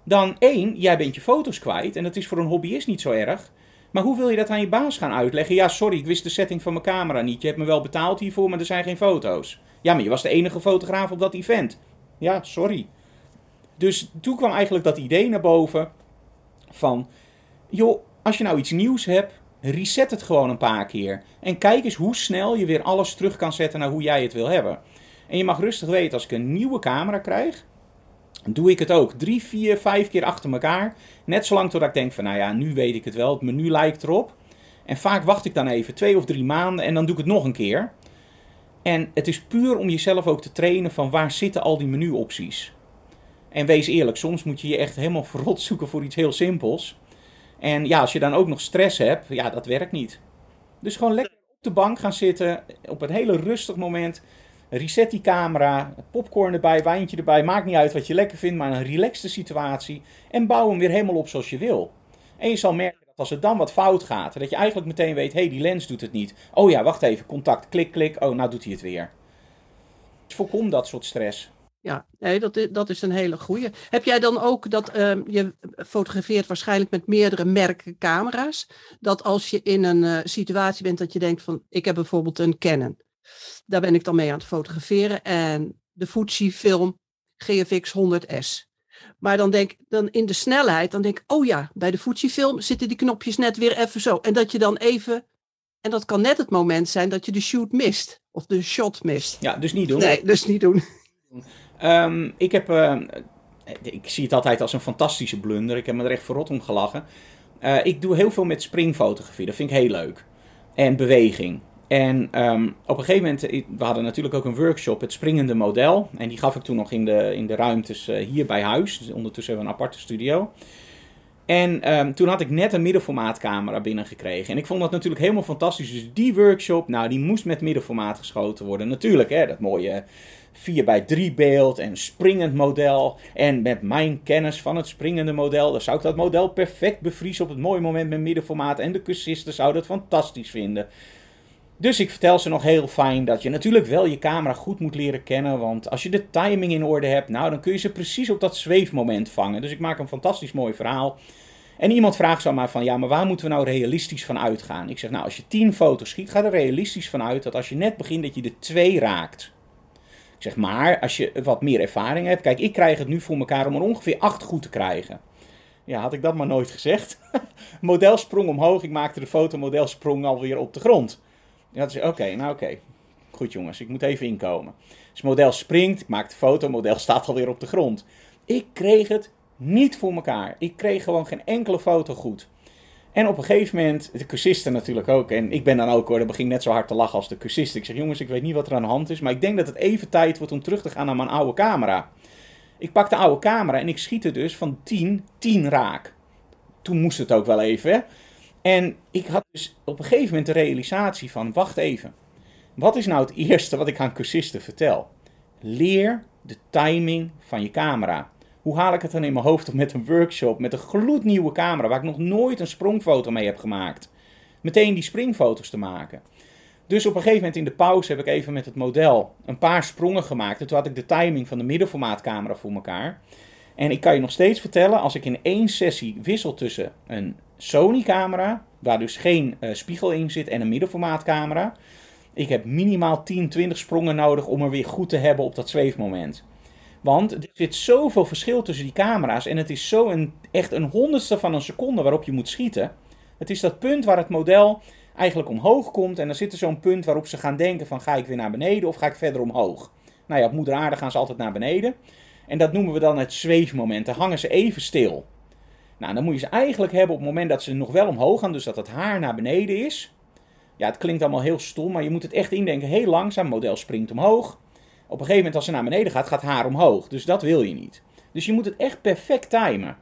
Dan één, jij bent je foto's kwijt en dat is voor een hobbyist niet zo erg. Maar hoe wil je dat aan je baas gaan uitleggen? Ja, sorry, ik wist de setting van mijn camera niet. Je hebt me wel betaald hiervoor, maar er zijn geen foto's. Ja, maar je was de enige fotograaf op dat event. Ja, sorry. Dus toen kwam eigenlijk dat idee naar boven van, joh, als je nou iets nieuws hebt, reset het gewoon een paar keer. En kijk eens hoe snel je weer alles terug kan zetten naar hoe jij het wil hebben. En je mag rustig weten, als ik een nieuwe camera krijg, doe ik het ook drie, vier, vijf keer achter elkaar. Net zolang totdat ik denk van, nou ja, nu weet ik het wel, het menu lijkt erop. En vaak wacht ik dan even twee of drie maanden en dan doe ik het nog een keer. En het is puur om jezelf ook te trainen van waar zitten al die menuopties. En wees eerlijk, soms moet je je echt helemaal verrot zoeken voor iets heel simpels. En ja, als je dan ook nog stress hebt, ja, dat werkt niet. Dus gewoon lekker op de bank gaan zitten, op een hele rustig moment. Reset die camera, popcorn erbij, wijntje erbij. Maakt niet uit wat je lekker vindt, maar een relaxte situatie. En bouw hem weer helemaal op zoals je wil. En je zal merken als het dan wat fout gaat, dat je eigenlijk meteen weet, hé, hey, die lens doet het niet. Oh ja, wacht even, contact, klik, klik, oh, nou doet hij het weer. Voorkom dat soort stress. Ja, nee, dat, is, dat is een hele goede. Heb jij dan ook dat uh, je fotografeert waarschijnlijk met meerdere merken camera's? Dat als je in een uh, situatie bent dat je denkt van, ik heb bijvoorbeeld een Canon. Daar ben ik dan mee aan het fotograferen en de Fuji film GFX 100S. Maar dan denk dan in de snelheid, dan denk ik, oh ja, bij de Fuji-film zitten die knopjes net weer even zo. En dat je dan even, en dat kan net het moment zijn dat je de shoot mist. Of de shot mist. Ja, dus niet doen. Nee, dus niet doen. Um, ik heb, uh, ik zie het altijd als een fantastische blunder. Ik heb me er echt verrot om gelachen. Uh, ik doe heel veel met springfotografie, dat vind ik heel leuk. En beweging. En um, op een gegeven moment, we hadden natuurlijk ook een workshop, het springende model. En die gaf ik toen nog in de, in de ruimtes uh, hier bij huis. Dus ondertussen hebben we een aparte studio. En um, toen had ik net een middenformaatcamera binnengekregen. En ik vond dat natuurlijk helemaal fantastisch. Dus die workshop, nou, die moest met middenformaat geschoten worden. Natuurlijk, hè, dat mooie 4 bij 3 beeld en springend model. En met mijn kennis van het springende model, dan zou ik dat model perfect bevriezen op het mooie moment met middenformaat. En de cursisten zouden het fantastisch vinden. Dus ik vertel ze nog heel fijn dat je natuurlijk wel je camera goed moet leren kennen. Want als je de timing in orde hebt, nou dan kun je ze precies op dat zweefmoment vangen. Dus ik maak een fantastisch mooi verhaal. En iemand vraagt zo maar van, ja, maar waar moeten we nou realistisch van uitgaan? Ik zeg, nou, als je 10 foto's schiet, ga er realistisch van uit dat als je net begint, dat je de 2 raakt. Ik zeg, maar als je wat meer ervaring hebt, kijk, ik krijg het nu voor elkaar om er ongeveer 8 goed te krijgen. Ja, had ik dat maar nooit gezegd. model sprong omhoog, ik maakte de foto, model sprong alweer op de grond. Ja, dus oké, nou oké. Goed jongens, ik moet even inkomen. Dus model springt, ik maak de foto, model staat alweer op de grond. Ik kreeg het niet voor elkaar. Ik kreeg gewoon geen enkele foto goed. En op een gegeven moment, de cursisten natuurlijk ook. En ik ben dan ook hoor, dat begin net zo hard te lachen als de cursist. Ik zeg, jongens, ik weet niet wat er aan de hand is. Maar ik denk dat het even tijd wordt om terug te gaan naar mijn oude camera. Ik pak de oude camera en ik schiet er dus van 10, 10 raak. Toen moest het ook wel even. Hè? En ik had dus op een gegeven moment de realisatie van, wacht even. Wat is nou het eerste wat ik aan cursisten vertel? Leer de timing van je camera. Hoe haal ik het dan in mijn hoofd op met een workshop, met een gloednieuwe camera, waar ik nog nooit een sprongfoto mee heb gemaakt? Meteen die springfoto's te maken. Dus op een gegeven moment in de pauze heb ik even met het model een paar sprongen gemaakt. En toen had ik de timing van de middenformaatcamera voor elkaar. En ik kan je nog steeds vertellen, als ik in één sessie wissel tussen een Sony-camera, waar dus geen uh, spiegel in zit, en een middenformaatcamera. Ik heb minimaal 10, 20 sprongen nodig om er weer goed te hebben op dat zweefmoment. Want er zit zoveel verschil tussen die camera's en het is zo een, echt een honderdste van een seconde waarop je moet schieten. Het is dat punt waar het model eigenlijk omhoog komt en dan zit er zo'n punt waarop ze gaan denken van ga ik weer naar beneden of ga ik verder omhoog. Nou ja, op moeder aarde gaan ze altijd naar beneden. En dat noemen we dan het zweefmoment. Dan hangen ze even stil. Nou, dan moet je ze eigenlijk hebben op het moment dat ze nog wel omhoog gaan, dus dat het haar naar beneden is. Ja, het klinkt allemaal heel stom, maar je moet het echt indenken. Heel langzaam, model springt omhoog. Op een gegeven moment als ze naar beneden gaat, gaat haar omhoog. Dus dat wil je niet. Dus je moet het echt perfect timen.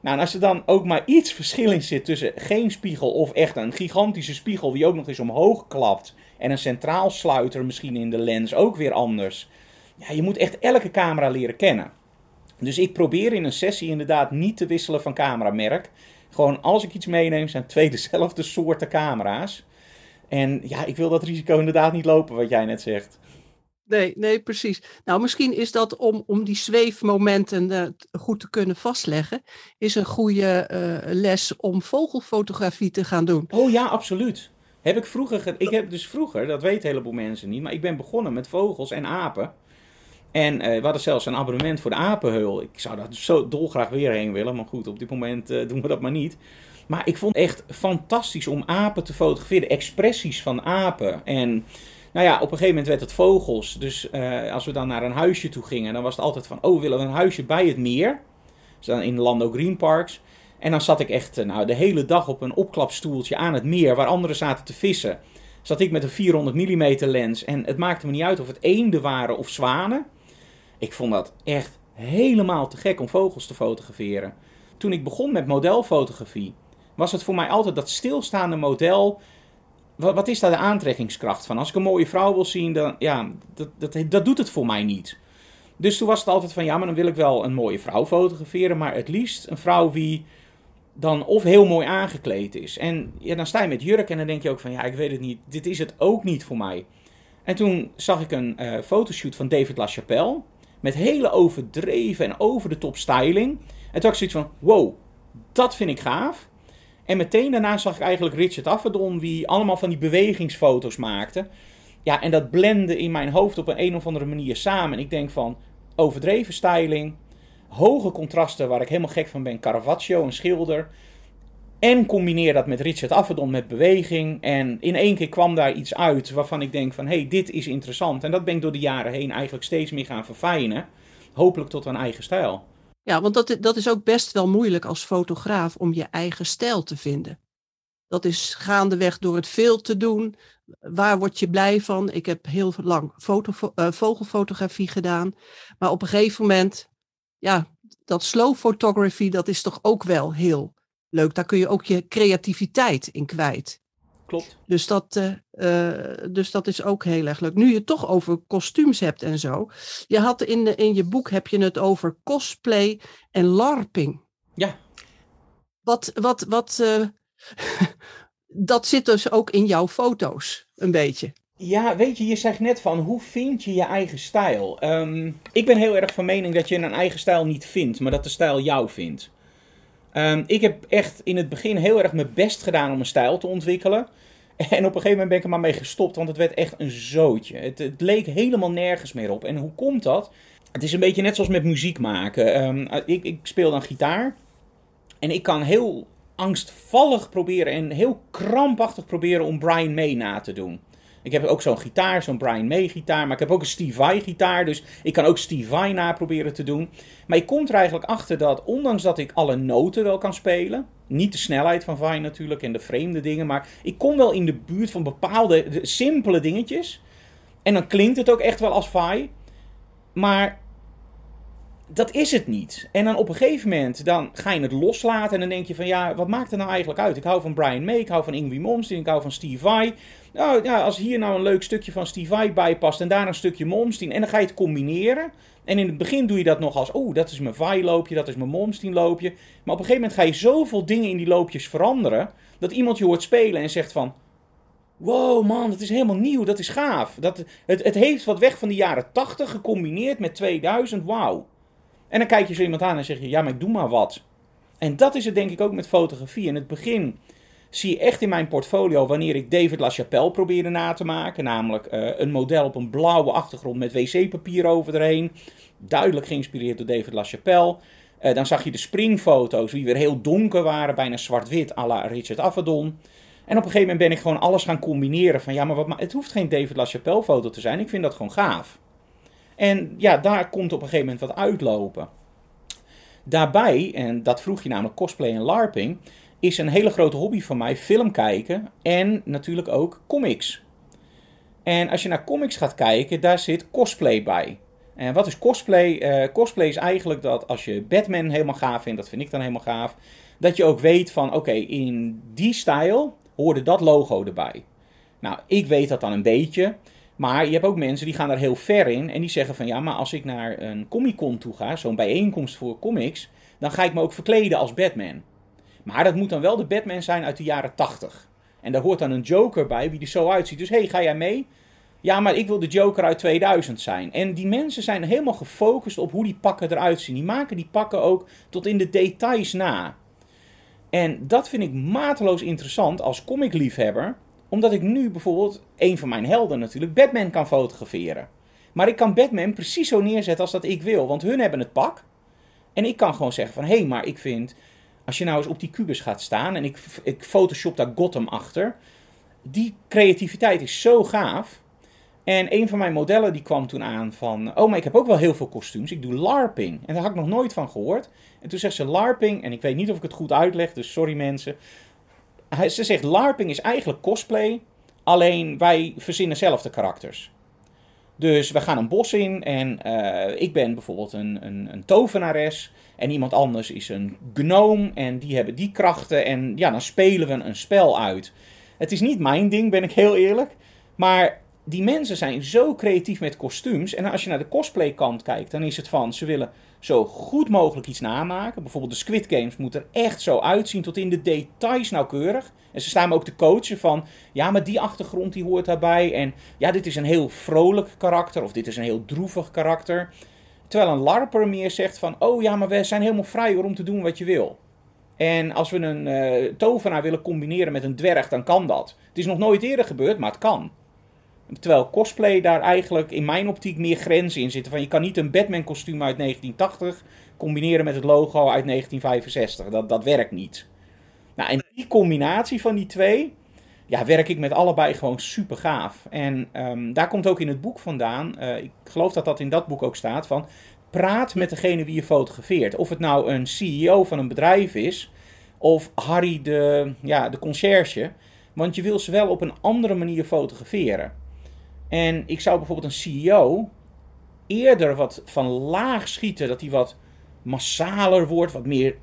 Nou, en als er dan ook maar iets verschil in zit tussen geen spiegel of echt een gigantische spiegel die ook nog eens omhoog klapt. En een centraal sluiter misschien in de lens ook weer anders. Ja, je moet echt elke camera leren kennen. Dus ik probeer in een sessie inderdaad niet te wisselen van cameramerk. Gewoon als ik iets meeneem, zijn twee dezelfde soorten camera's. En ja, ik wil dat risico inderdaad niet lopen, wat jij net zegt. Nee, nee, precies. Nou, misschien is dat om, om die zweefmomenten uh, goed te kunnen vastleggen, is een goede uh, les om vogelfotografie te gaan doen. Oh ja, absoluut. Heb ik vroeger, ik heb dus vroeger, dat weten een heleboel mensen niet, maar ik ben begonnen met vogels en apen. En uh, we hadden zelfs een abonnement voor de apenheul. Ik zou daar zo dolgraag weer heen willen, maar goed, op dit moment doen we dat maar niet. Maar ik vond het echt fantastisch om apen te fotograferen, expressies van apen. En nou ja, op een gegeven moment werd het vogels. Dus uh, als we dan naar een huisje toe gingen, dan was het altijd van: oh, willen we een huisje bij het meer? Dus dan in Lando Green Parks. En dan zat ik echt nou, de hele dag op een opklapstoeltje aan het meer, waar anderen zaten te vissen. Zat ik met een 400 mm lens. En het maakte me niet uit of het eenden waren of zwanen. Ik vond dat echt helemaal te gek om vogels te fotograferen. Toen ik begon met modelfotografie, was het voor mij altijd dat stilstaande model wat, wat, is daar de aantrekkingskracht van? Als ik een mooie vrouw wil zien, dan ja, dat, dat, dat doet het voor mij niet. Dus toen was het altijd van ja, maar dan wil ik wel een mooie vrouw fotograferen, maar het liefst een vrouw wie dan of heel mooi aangekleed is. En ja, dan sta je met jurk en dan denk je ook van ja, ik weet het niet, dit is het ook niet voor mij. En toen zag ik een uh, fotoshoot van David LaChapelle met hele overdreven en over de top styling. En toen had ik zoiets van wow, dat vind ik gaaf. En meteen daarna zag ik eigenlijk Richard Avedon, wie allemaal van die bewegingsfoto's maakte. Ja, en dat blende in mijn hoofd op een, een of andere manier samen. En ik denk van overdreven styling, hoge contrasten waar ik helemaal gek van ben. Caravaggio, een schilder. En combineer dat met Richard Avedon met beweging. En in één keer kwam daar iets uit waarvan ik denk van... hé, hey, dit is interessant. En dat ben ik door de jaren heen eigenlijk steeds meer gaan verfijnen. Hopelijk tot een eigen stijl. Ja, want dat, dat is ook best wel moeilijk als fotograaf om je eigen stijl te vinden. Dat is gaandeweg door het veel te doen. Waar word je blij van? Ik heb heel lang foto, uh, vogelfotografie gedaan. Maar op een gegeven moment, ja, dat slow photography, dat is toch ook wel heel leuk. Daar kun je ook je creativiteit in kwijt. Klopt. Dus dat, uh, uh, dus dat is ook heel erg leuk. Nu je het toch over kostuums hebt en zo. Je had in, de, in je boek heb je het over cosplay en larping. Ja. Wat, wat, wat, uh, dat zit dus ook in jouw foto's. een beetje. Ja, weet je, je zegt net van hoe vind je je eigen stijl? Ehm, ik ben heel erg van mening dat je een eigen stijl niet vindt, maar dat de stijl jou vindt. Ehm, ik heb echt in het begin heel erg mijn best gedaan om een stijl te ontwikkelen. En op een gegeven moment ben ik er maar mee gestopt, want het werd echt een zootje. Het, het leek helemaal nergens meer op. En hoe komt dat? Het is een beetje net zoals met muziek maken. Ehm, ik, ik speel dan gitaar. En ik kan heel angstvallig proberen en heel krampachtig proberen om Brian May na te doen. Ik heb ook zo'n gitaar, zo'n Brian May gitaar. Maar ik heb ook een Steve Vai gitaar. Dus ik kan ook Steve Vai na proberen te doen. Maar ik kom er eigenlijk achter dat, ondanks dat ik alle noten wel kan spelen. Niet de snelheid van Vai natuurlijk en de vreemde dingen. Maar ik kom wel in de buurt van bepaalde simpele dingetjes. En dan klinkt het ook echt wel als Vai. Maar dat is het niet. En dan op een gegeven moment dan ga je het loslaten. En dan denk je van ja, wat maakt er nou eigenlijk uit? Ik hou van Brian May, ik hou van Ingwie Malmsteen, ik hou van Steve Vai. Nou ja, als hier nou een leuk stukje van Steve Vai bij past en daar een stukje Malmsteen. En dan ga je het combineren. En in het begin doe je dat nog als, oh, dat is mijn Vai loopje, dat is mijn Malmsteen loopje. Maar op een gegeven moment ga je zoveel dingen in die loopjes veranderen. Dat iemand je hoort spelen en zegt van, Wow, man, dat is helemaal nieuw. Dat is gaaf. Dat, het, het heeft wat weg van de jaren 80 gecombineerd met 2000. Wauw. En dan kijk je zo iemand aan en zeg je, ja, maar ik doe maar wat. En dat is het denk ik ook met fotografie. In het begin zie je echt in mijn portfolio wanneer ik David LaChapelle probeerde na te maken. Namelijk uh, een model op een blauwe achtergrond met wc-papier over Duidelijk geïnspireerd door David LaChapelle. Uh, dan zag je de springfoto's, die weer heel donker waren, bijna zwart-wit à la Richard Avedon. En op een gegeven moment ben ik gewoon alles gaan combineren. Van ja, maar wat, het hoeft geen David LaChapelle foto te zijn. Ik vind dat gewoon gaaf. En ja, daar komt op een gegeven moment wat uitlopen. Daarbij, en dat vroeg je namelijk cosplay en LARPing, is een hele grote hobby van mij film kijken en natuurlijk ook comics. En als je naar comics gaat kijken, daar zit cosplay bij. En wat is cosplay? Uh, cosplay is eigenlijk dat als je Batman helemaal gaaf vindt, dat vind ik dan helemaal gaaf, dat je ook weet van oké, in die stijl hoorde dat logo erbij. Nou, ik weet dat dan een beetje. Maar je hebt ook mensen die gaan daar heel ver in en die zeggen van ja, maar als ik naar een Comic Con toe ga, zo'n bijeenkomst voor comics, dan ga ik me ook verkleden als Batman. Maar dat moet dan wel de Batman zijn uit de jaren 80. En daar hoort dan een Joker bij, wie er zo uitziet. Dus hé, hey, ga jij mee? Ja, maar ik wil de Joker uit 2000 zijn. En die mensen zijn helemaal gefocust op hoe die pakken eruit zien. Die maken die pakken ook tot in de details na. En dat vind ik mateloos interessant als comicliefhebber omdat ik nu bijvoorbeeld, een van mijn helden natuurlijk, Batman kan fotograferen. Maar ik kan Batman precies zo neerzetten als dat ik wil. Want hun hebben het pak. En ik kan gewoon zeggen van, hé, hey, maar ik vind... Als je nou eens op die kubus gaat staan en ik, ik photoshop daar Gotham achter. Die creativiteit is zo gaaf. En een van mijn modellen die kwam toen aan van... Oh, maar ik heb ook wel heel veel kostuums. Ik doe LARPing. En daar had ik nog nooit van gehoord. En toen zegt ze LARPing. En ik weet niet of ik het goed uitleg, dus sorry mensen ze zegt LARPing is eigenlijk cosplay, alleen wij verzinnen zelf de karakters. Dus we gaan een bos in en uh, ik ben bijvoorbeeld een, een, een, tovenares en iemand anders is een gnome en die hebben die krachten en ja, dan spelen we een spel uit. Het is niet mijn ding, ben ik heel eerlijk, maar die mensen zijn zo creatief met kostuums en als je naar de cosplay kant kijkt, dan is het van ze willen zo goed mogelijk iets namaken. Bijvoorbeeld de Squid Games moet er echt zo uitzien, tot in de details nauwkeurig. En ze staan me ook te coachen van, ja, maar die achtergrond die hoort daarbij. En ja, dit is een heel vrolijk karakter, of dit is een heel droevig karakter. Terwijl een larper meer zegt van, oh ja, maar we zijn helemaal vrij om te doen wat je wil. En als we een uh, tovenaar willen combineren met een dwerg, dan kan dat. Het is nog nooit eerder gebeurd, maar het kan. Terwijl cosplay daar eigenlijk in mijn optiek meer grenzen in zitten. Van je kan niet een Batman kostuum uit 1980 combineren met het logo uit 1965. Dat, dat werkt niet. Nou, en die combinatie van die twee, ja, werk ik met allebei gewoon super gaaf. En um, daar komt ook in het boek vandaan, uh, ik geloof dat dat in dat boek ook staat, van praat met degene wie je fotografeert. Of het nou een CEO van een bedrijf is, of Harry de, ja, de conciërge. Want je wil ze wel op een andere manier fotograferen. En ik zou bijvoorbeeld een CEO eerder wat van laag schieten, dat hij wat massaler wordt, wat meer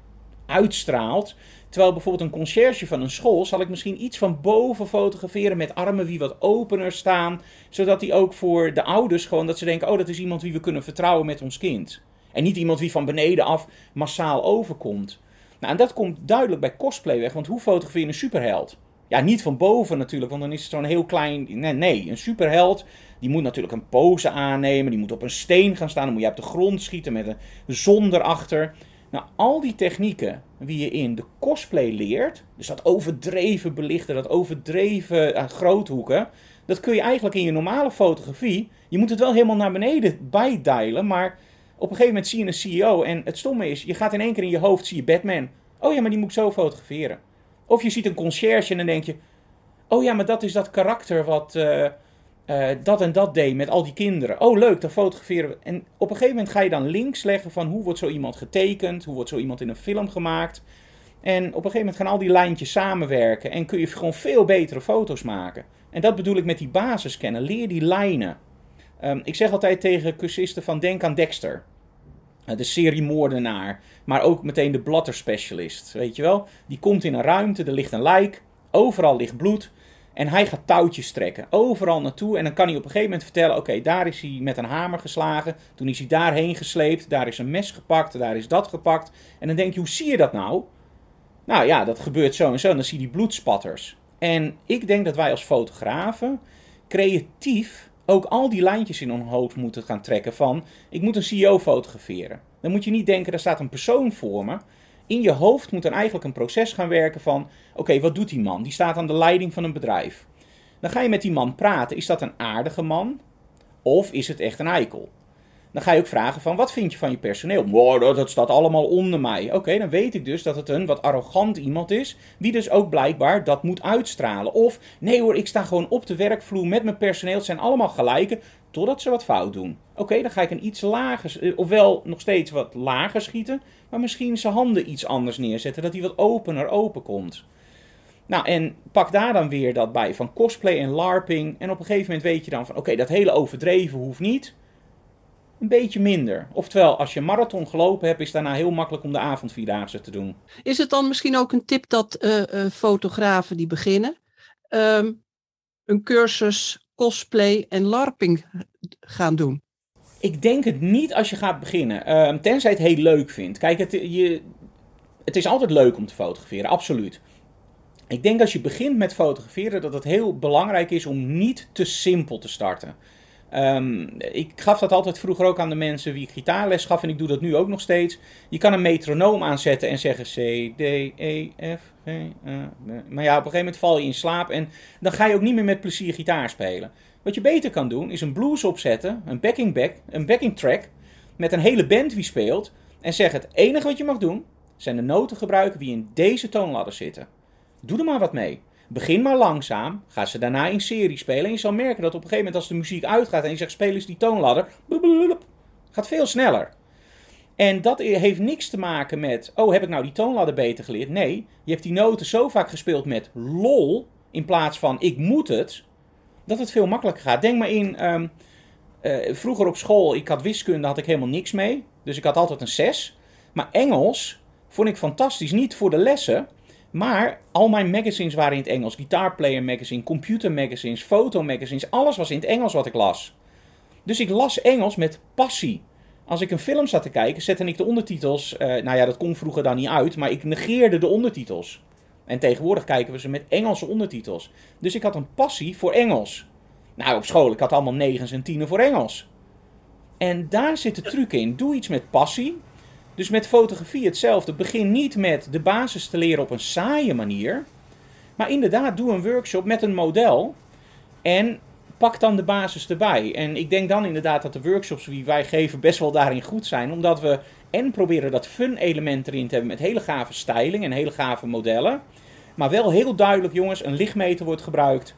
uitstraalt. Terwijl bijvoorbeeld een conciërge van een school zal ik misschien iets van boven fotograferen met armen wie wat opener staan. Zodat die ook voor de ouders gewoon dat ze denken, oh dat is iemand wie we kunnen vertrouwen met ons kind. En niet iemand wie van beneden af massaal overkomt. Nou, en dat komt duidelijk bij cosplay weg, want hoe fotografeer je een superheld? Ja, niet van boven natuurlijk, want dan is het zo'n heel klein... Nee, nee, een superheld, die moet natuurlijk een pose aannemen. Die moet op een steen gaan staan. Dan moet je op de grond schieten met een zon erachter. Nou, al die technieken die je in de cosplay leert, dus dat overdreven belichten, dat overdreven uh, groothoeken, dat kun je eigenlijk in je normale fotografie. Je moet het wel helemaal naar beneden bijdialen, maar op een gegeven moment zie je een CEO en het stomme is, je gaat in één keer in je hoofd, zie je Batman. Oh ja, maar die moet ik zo fotograferen. Of je ziet een conciërge en dan denk je, oh ja, maar dat is dat karakter wat uh, uh, dat en dat deed met al die kinderen. Oh leuk, dan fotograferen we. En op een gegeven moment ga je dan links leggen van hoe wordt zo iemand getekend, hoe wordt zo iemand in een film gemaakt. En op een gegeven moment gaan al die lijntjes samenwerken en kun je gewoon veel betere foto's maken. En dat bedoel ik met die basiskennen. Leer die lijnen. Um, ik zeg altijd tegen cursisten van denk aan Dexter. Uh, de seriemoordenaar. Maar ook meteen de blatter specialist. Weet je wel? Die komt in een ruimte, er ligt een lijk. Overal ligt bloed. En hij gaat touwtjes trekken. Overal naartoe. En dan kan hij op een gegeven moment vertellen: Oké, daar is hij met een hamer geslagen. Toen is hij daarheen gesleept. Daar is een mes gepakt. Daar is dat gepakt. En dan denk je: Hoe zie je dat nou? Nou ja, dat gebeurt zo en zo. En dan zie je die bloedspatters. En ik denk dat wij als fotografen creatief ook al die lijntjes in ons hoofd moeten gaan trekken van ik moet een CEO fotograferen. Dan moet je niet denken, er staat een persoon voor me. In je hoofd moet dan eigenlijk een proces gaan werken van oké, wat doet die man? Die staat aan de leiding van een bedrijf. Dan ga je met die man praten. Is dat een aardige man? Of is het echt een eikel? Dan ga je ook vragen van, wat vind je van je personeel? Wow, dat, staat allemaal onder mij. Oké, dan weet ik dus dat het een wat arrogant iemand is, die dus ook blijkbaar dat moet uitstralen. Of, nee hoor, ik sta gewoon op de werkvloer met mijn personeel, het zijn allemaal gelijken, totdat ze wat fout doen. Oké, dan ga ik een iets lager, eh, ofwel nog steeds wat lager schieten, maar misschien zijn handen iets anders neerzetten, dat hij wat opener open komt. Nou, en pak daar dan weer dat bij van cosplay en larping. En op een gegeven moment weet je dan van, oké, dat hele overdreven hoeft niet een beetje minder. Oftewel, als je marathon gelopen hebt, is het daarna heel makkelijk om de avondvierdaagse te doen. Is het dan misschien ook een tip dat uh, uh, fotografen die beginnen um, een cursus cosplay en larping gaan doen? Ik denk het niet als je gaat beginnen, um, tenzij het heel leuk vindt. Kijk, het, je, het is altijd leuk om te fotograferen, absoluut. Ik denk als je begint met fotograferen dat het heel belangrijk is om niet te simpel te starten. Um, ik gaf dat altijd vroeger ook aan de mensen wie gitaarles gaf en ik doe dat nu ook nog steeds. Je kan een metronoom aanzetten en zeggen C, D, E, F, G, A, B. Maar ja, op een gegeven moment val je in slaap en dan ga je ook niet meer met plezier gitaar spelen. Wat je beter kan doen is een blues opzetten, een backing, back, een backing track met een hele band wie speelt en zeg het enige wat je mag doen zijn de noten gebruiken die in deze toonladder zitten. Doe er maar wat mee. Begin maar langzaam, ga ze daarna in serie spelen. En je zal merken dat op een gegeven moment als de muziek uitgaat en je zegt speel eens die toonladder, gaat veel sneller. En dat heeft niks te maken met, oh heb ik nou die toonladder beter geleerd? Nee, je hebt die noten zo vaak gespeeld met lol, in plaats van ik moet het, dat het veel makkelijker gaat. Denk maar in, um, uh, vroeger op school, ik had wiskunde, had ik helemaal niks mee. Dus ik had altijd een 6. Maar Engels vond ik fantastisch, niet voor de lessen, maar al mijn magazines waren in het Engels. Guitar Player magazine, computer magazines, foto magazines. Alles was in het Engels wat ik las. Dus ik las Engels met passie. Als ik een film zat te kijken, zette ik de ondertitels. Uh, nou ja, dat kon vroeger dan niet uit, maar ik negeerde de ondertitels. En tegenwoordig kijken we ze met Engelse ondertitels. Dus ik had een passie voor Engels. Nou, op school, ik had allemaal negens en tienen voor Engels. En daar zit de truc in. Doe iets met passie. Dus met fotografie hetzelfde. Begin niet met de basis te leren op een saaie manier. Maar inderdaad, doe een workshop met een model. En pak dan de basis erbij. En ik denk dan inderdaad dat de workshops die wij geven best wel daarin goed zijn. Omdat we en proberen dat fun element erin te hebben met hele gave styling en hele gave modellen. Maar wel heel duidelijk, jongens, een lichtmeter wordt gebruikt.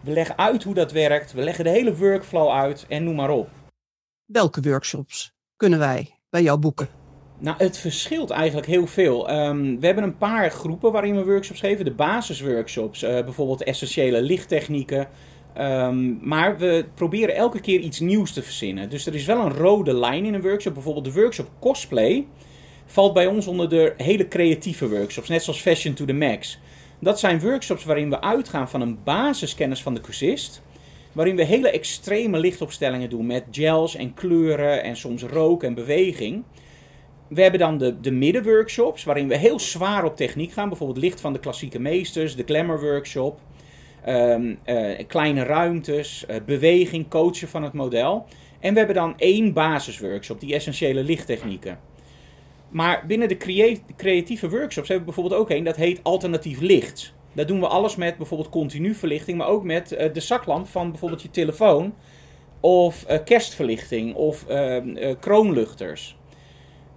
We leggen uit hoe dat werkt. We leggen de hele workflow uit en noem maar op. Welke workshops kunnen wij bij jou boeken? Nou, het verschilt eigenlijk heel veel. Um, we hebben een paar groepen waarin we workshops geven. De basisworkshops, uh, bijvoorbeeld essentiële lichttechnieken. Um, maar we proberen elke keer iets nieuws te verzinnen. Dus er is wel een rode lijn in een workshop. Bijvoorbeeld de workshop cosplay valt bij ons onder de hele creatieve workshops. Net zoals Fashion to the Max. Dat zijn workshops waarin we uitgaan van een basiskennis van de cursist. Waarin we hele extreme lichtopstellingen doen met gels en kleuren en soms rook en beweging. We hebben dan de, de middenworkshops, waarin we heel zwaar op techniek gaan. Bijvoorbeeld licht van de klassieke meesters, de glamour workshop. Ehm, eh, kleine ruimtes, uh, beweging, coachen van het model. En we hebben dan één basisworkshop, die essentiële lichttechnieken. Maar binnen de creatieve workshops hebben we bijvoorbeeld ook één, dat heet alternatief licht. Daar doen we alles met bijvoorbeeld continu verlichting, maar ook met uh, de zaklamp van bijvoorbeeld je telefoon. Of kerstverlichting of ehm, kroonluchters.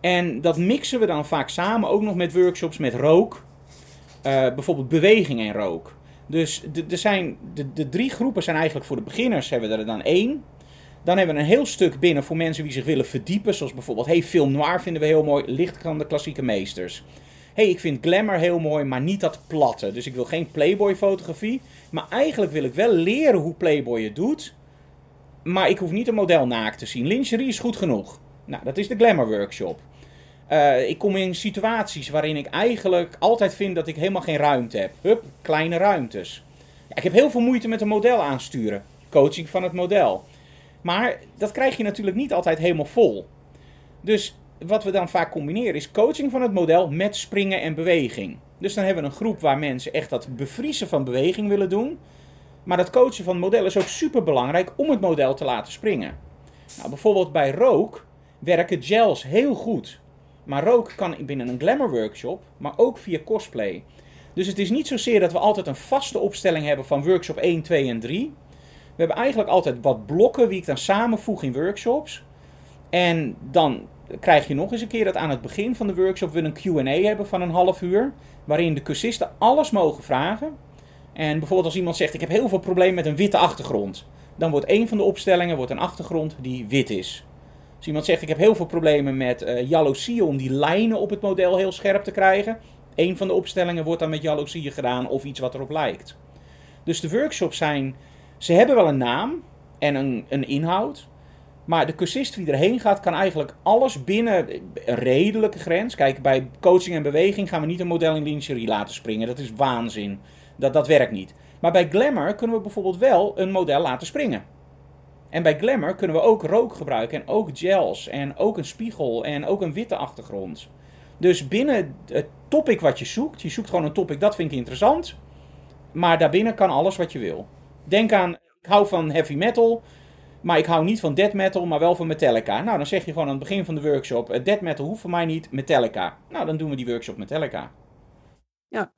En dat mixen we dan vaak samen ook nog met workshops met rook. bijvoorbeeld beweging en rook. Dus de, zijn, de, de drie groepen zijn eigenlijk voor de beginners hebben we er dan één. Dan hebben we een heel stuk binnen voor mensen die zich willen verdiepen. Zoals bijvoorbeeld, hey, film noir vinden we heel mooi. Licht van de klassieke meesters. hey, ik vind glamour heel mooi, maar niet dat platte. Dus ik wil geen Playboy fotografie. Maar eigenlijk wil ik wel leren hoe Playboy het doet. Maar ik hoef niet een model naakt te zien. Lingerie is goed genoeg. Nou, dat is de glamour workshop. Uh, ik kom in situaties waarin ik eigenlijk altijd vind dat ik helemaal geen ruimte heb. Hup, kleine ruimtes. Ja, ik heb heel veel moeite met een model aansturen. Coaching van het model. Maar dat krijg je natuurlijk niet altijd helemaal vol. Dus wat we dan vaak combineren is coaching van het model met springen en beweging. Dus dan hebben we een groep waar mensen echt dat bevriezen van beweging willen doen. Maar dat coachen van het model is ook super belangrijk om het model te laten springen. Nou, bijvoorbeeld bij rook werken gels heel goed. Maar rook kan binnen een glamour workshop, maar ook via cosplay. Dus het is niet zozeer dat we altijd een vaste opstelling hebben van workshop 1, 2 en 3. We hebben eigenlijk altijd wat blokken die ik dan samenvoeg in workshops. En dan krijg je nog eens een keer dat aan het begin van de workshop we een Q&A hebben van een half uur. Waarin de cursisten alles mogen vragen. En bijvoorbeeld als iemand zegt ik heb heel veel problemen met een witte achtergrond. Dan wordt een van de opstellingen wordt een achtergrond die wit is. Als iemand zegt, ik heb heel veel problemen met uh, om die lijnen op het model heel scherp te krijgen. Een van de opstellingen wordt dan met jaloezie gedaan of iets wat erop lijkt. Dus de workshops zijn, ze hebben wel een naam en een, een inhoud. Maar de cursist die erheen gaat, kan eigenlijk alles binnen een redelijke grens. Kijk, bij coaching en beweging gaan we niet een model in lingerie laten springen. Dat is waanzin. Dat, dat werkt niet. Maar bij glamour kunnen we bijvoorbeeld wel een model laten springen. En bij Glamour kunnen we ook rook gebruiken en ook gels en ook een spiegel en ook een witte achtergrond. Dus binnen het topic wat je zoekt, je zoekt gewoon een topic, dat vind ik interessant. Maar daarbinnen kan alles wat je wil. Denk aan, ik hou van heavy metal, maar ik hou niet van death metal, maar wel van Metallica. Nou, dan zeg je gewoon aan het begin van de workshop, uh, death metal hoeft voor mij niet, Metallica. Nou, dan doen we die workshop Metallica. Ja,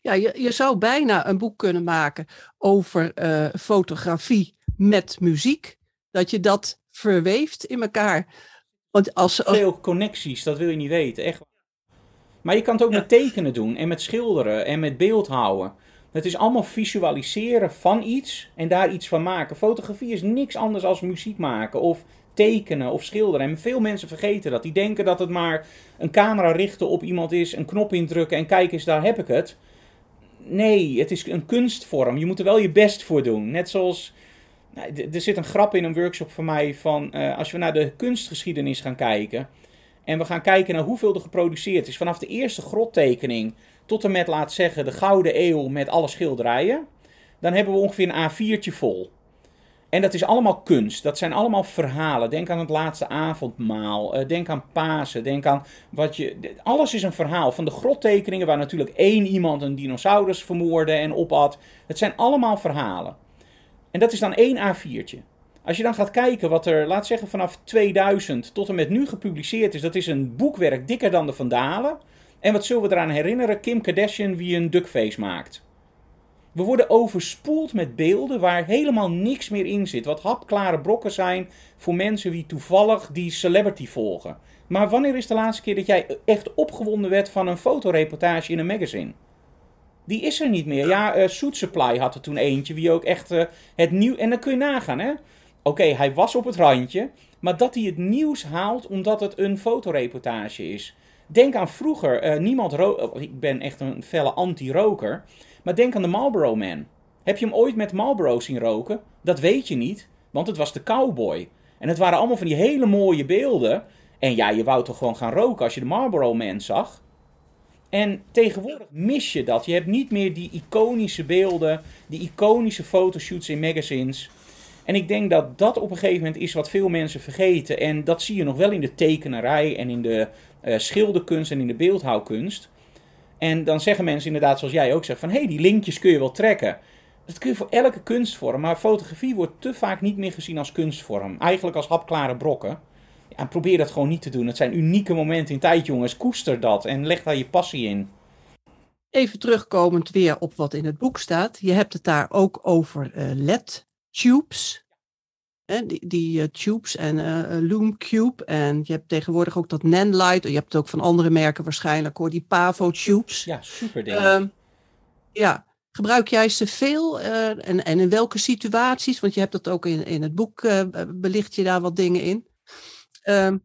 ja je, je zou bijna een boek kunnen maken over uh, fotografie met muziek, dat je dat verweeft in elkaar. Want als, als... Veel connecties, dat wil je niet weten, echt. Maar je kan het ook met tekenen doen en met schilderen en met beeldhouden. Het is allemaal visualiseren van iets en daar iets van maken. Fotografie is niks anders dan muziek maken of tekenen of schilderen. En veel mensen vergeten dat. Die denken dat het maar een camera richten op iemand is, een knop indrukken en kijk eens, daar heb ik het. Nee, het is een kunstvorm. Je moet er wel je best voor doen. Net zoals er zit een grap in een workshop van mij van uh, als we naar de kunstgeschiedenis gaan kijken. En we gaan kijken naar hoeveel er geproduceerd is. Vanaf de eerste grottekening tot en met, laat zeggen, de Gouden Eeuw met alle schilderijen. Dan hebben we ongeveer een A4'tje vol. En dat is allemaal kunst. Dat zijn allemaal verhalen. Denk aan het laatste avondmaal. Uh, denk aan Pasen. Denk aan wat je. Alles is een verhaal. Van de grottekeningen waar natuurlijk één iemand een dinosaurus vermoorde en opat. Het zijn allemaal verhalen. En dat is dan één A4'tje. Als je dan gaat kijken wat er, laat zeggen, vanaf 2000 tot en met nu gepubliceerd is, dat is een boekwerk dikker dan de Vandalen. En wat zullen we eraan herinneren? Kim Kardashian wie een duckface maakt. We worden overspoeld met beelden waar helemaal niks meer in zit. Wat hapklare brokken zijn voor mensen die toevallig die celebrity volgen. Maar wanneer is de laatste keer dat jij echt opgewonden werd van een fotoreportage in een magazine? Die is er niet meer. Ja, uh, Suit Supply had er toen eentje, wie ook echt uh, het nieuw... En dan kun je nagaan, hè. Oké, hij was op het randje, maar dat hij het nieuws haalt omdat het een fotoreportage is. Denk aan vroeger, uh, niemand rook... Ik ben echt een felle anti-roker. Maar denk aan de Marlboro Man. Heb je hem ooit met Marlboro zien roken? Dat weet je niet, want het was de cowboy. En het waren allemaal van die hele mooie beelden. En ja, je wou toch gewoon gaan roken als je de Marlboro Man zag? En tegenwoordig mis je dat. Je hebt niet meer die iconische beelden, die iconische fotoshoots in magazines. En ik denk dat dat op een gegeven moment is wat veel mensen vergeten. En dat zie je nog wel in de tekenerij en in de uh, schilderkunst en in de beeldhouwkunst. En dan zeggen mensen inderdaad, zoals jij ook zegt, van hé, hey, die linkjes kun je wel trekken. Dat kun je voor elke kunstvorm, maar fotografie wordt te vaak niet meer gezien als kunstvorm. Eigenlijk als hapklare brokken. Ja, probeer dat gewoon niet te doen. Het zijn unieke momenten in tijd, jongens. Koester dat en leg daar je passie in. Even terugkomend weer op wat in het boek staat. Je hebt het daar ook over uh, LED-tubes. Die, die uh, tubes en uh, Loom Cube. En je hebt tegenwoordig ook dat Nanlite. Je hebt het ook van andere merken waarschijnlijk hoor. Die Pavo tubes. Ja, super ding. Uh, ja, gebruik jij ze veel? en, en in welke situaties? Want je hebt dat ook in, in het boek, belicht je daar wat dingen in. Ehm,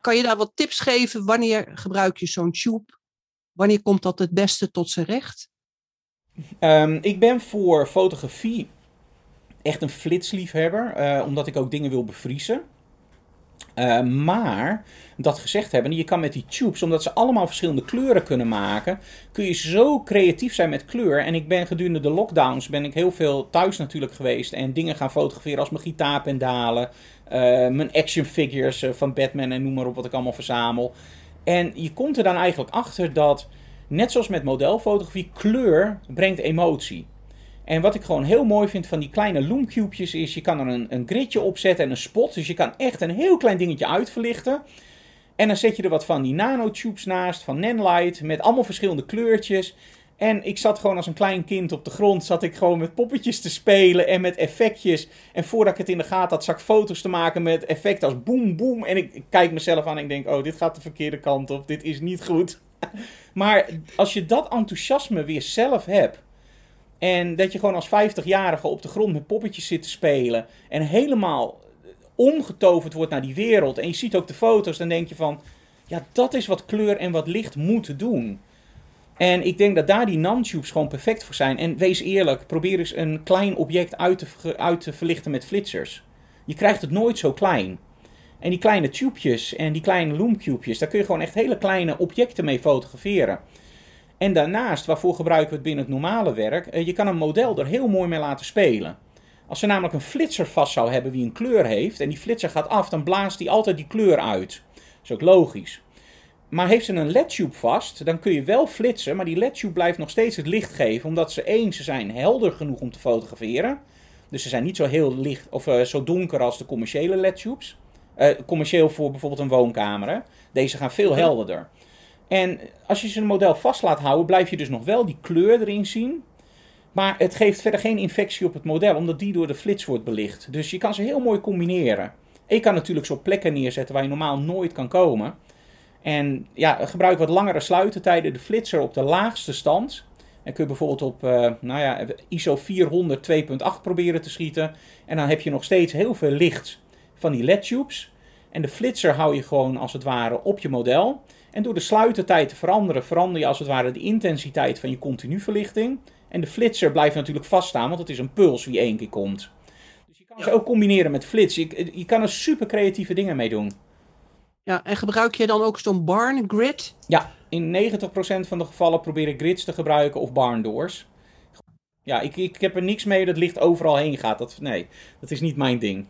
kan je daar wat tips geven? Wanneer gebruik je zo'n tube? Wanneer komt dat het beste tot zijn recht? Um, ik ben voor fotografie echt een flitsliefhebber, uh, omdat ik ook dingen wil bevriezen. Uh, maar, dat gezegd hebben, je kan met die tubes, omdat ze allemaal verschillende kleuren kunnen maken, kun je zo creatief zijn met kleur. En ik ben gedurende de lockdowns ben ik heel veel thuis natuurlijk geweest en dingen gaan fotograferen als mijn gitaarpendalen, mijn action figures van Batman en noem maar op wat ik allemaal verzamel. En je komt er dan eigenlijk achter dat, net zoals met modelfotografie, kleur brengt emotie. En wat ik gewoon heel mooi vind van die kleine loomcubejes is, je kan er een, een gridje op zetten en een spot. Dus je kan echt een heel klein dingetje uitverlichten. En dan zet je er wat van die nanotubes naast, van Nanlite, met allemaal verschillende kleurtjes. En ik zat gewoon als een klein kind op de grond, zat ik gewoon met poppetjes te spelen en met effectjes. En voordat ik het in de gaten had, zag ik foto's te maken met effecten als boem, boem. En ik, ik kijk mezelf aan en ik denk, oh, dit gaat de verkeerde kant op, dit is niet goed. maar als je dat enthousiasme weer zelf hebt, en dat je gewoon als 50-jarige op de grond met poppetjes zit te spelen. En helemaal omgetoverd wordt naar die wereld. En je ziet ook de foto's, dan denk je van... Ja, dat is wat kleur en wat licht moeten doen. En ik denk dat daar die nantubes gewoon perfect voor zijn. En wees eerlijk, probeer eens een klein object uit te, uit te verlichten met flitsers. Je krijgt het nooit zo klein. En die kleine tubejes en die kleine loomcubejes, daar kun je gewoon echt hele kleine objecten mee fotograferen. En daarnaast, waarvoor gebruiken we het binnen het normale werk? Eh, je kan een model er heel mooi mee laten spelen. Als ze namelijk een flitser vast zou hebben wie een kleur heeft, en die flitser gaat af, dan blaast die altijd die kleur uit. Dat is ook logisch. Maar heeft ze een LED-tube vast, dan kun je wel flitsen, maar die LED-tube blijft nog steeds het licht geven, omdat ze één, ze zijn helder genoeg om te fotograferen. Dus ze zijn niet zo heel licht of uh, zo donker als de commerciële LED-tubes. Uh, commercieel voor bijvoorbeeld een woonkamer. Deze gaan veel helderder. En als je zijn model vast laat houden, blijf je dus nog wel die kleur erin zien. Maar het geeft verder geen infectie op het model, omdat die door de flits wordt belicht. Dus je kan ze heel mooi combineren. En je kan natuurlijk zo plekken neerzetten waar je normaal nooit kan komen. En ja, gebruik wat langere sluitertijden, de flitser op de laagste stand. En kun je bijvoorbeeld op uh, nou ja, ISO 400 2.8 proberen te schieten. En dan heb je nog steeds heel veel licht van die LED-tubes. En de flitser hou je gewoon als het ware op je model. En door de sluitertijd te veranderen, verander je als het ware de intensiteit van je continu verlichting. En de flitser blijft natuurlijk vaststaan, want het is een puls wie één keer komt. Dus je kan ze ook combineren met flits. Je, je kan er super creatieve dingen mee doen. Ja, en gebruik je dan ook zo'n barn grid? Ja, in 90% van de gevallen probeer ik grids te gebruiken of barn doors. Ja, ik, ik heb er niks mee dat licht overal heen gaat. Dat, nee, dat is niet mijn ding.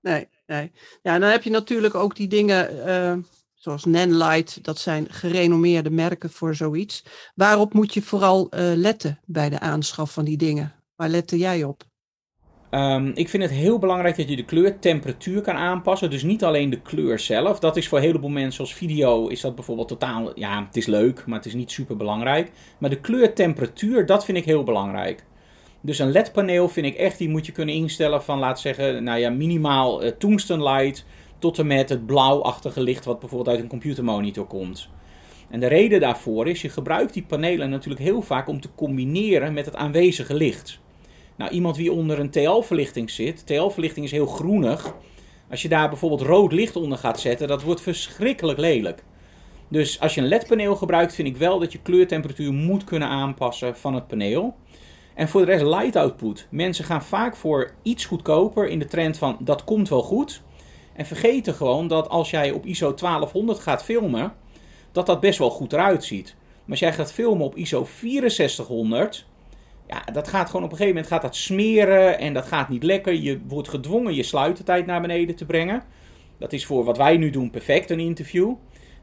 Nee, nee. Ja, en dan heb je natuurlijk ook die dingen... Uh zoals Nanlite, dat zijn gerenommeerde merken voor zoiets. Waarop moet je vooral uh, letten bij de aanschaf van die dingen? Waar lette jij op? Um, ik vind het heel belangrijk dat je de kleurtemperatuur kan aanpassen. Dus niet alleen de kleur zelf. Dat is voor een heleboel mensen als video is dat bijvoorbeeld totaal... Ja, het is leuk, maar het is niet super belangrijk. Maar de kleurtemperatuur, dat vind ik heel belangrijk. Dus een LED-paneel vind ik echt, die moet je kunnen instellen van, laat zeggen, nou ja, minimaal uh, tungsten light tot en met het blauwachtige licht wat bijvoorbeeld uit een computermonitor komt. En de reden daarvoor is, je gebruikt die panelen natuurlijk heel vaak om te combineren met het aanwezige licht. Nou, iemand die onder een TL-verlichting zit, TL-verlichting is heel groenig. Als je daar bijvoorbeeld rood licht onder gaat zetten, dat wordt verschrikkelijk lelijk. Dus als je een LED-paneel gebruikt, vind ik wel dat je kleurtemperatuur moet kunnen aanpassen van het paneel. En voor de rest light output. Mensen gaan vaak voor iets goedkoper in de trend van dat komt wel goed. En vergeten gewoon dat als jij op ISO 1200 gaat filmen, dat dat best wel goed eruit ziet. Maar als jij gaat filmen op ISO 6400, Ja, dat gaat gewoon op een gegeven moment gaat dat smeren en dat gaat niet lekker. Je wordt gedwongen je sluitertijd naar beneden te brengen. Dat is voor wat wij nu doen perfect, een interview.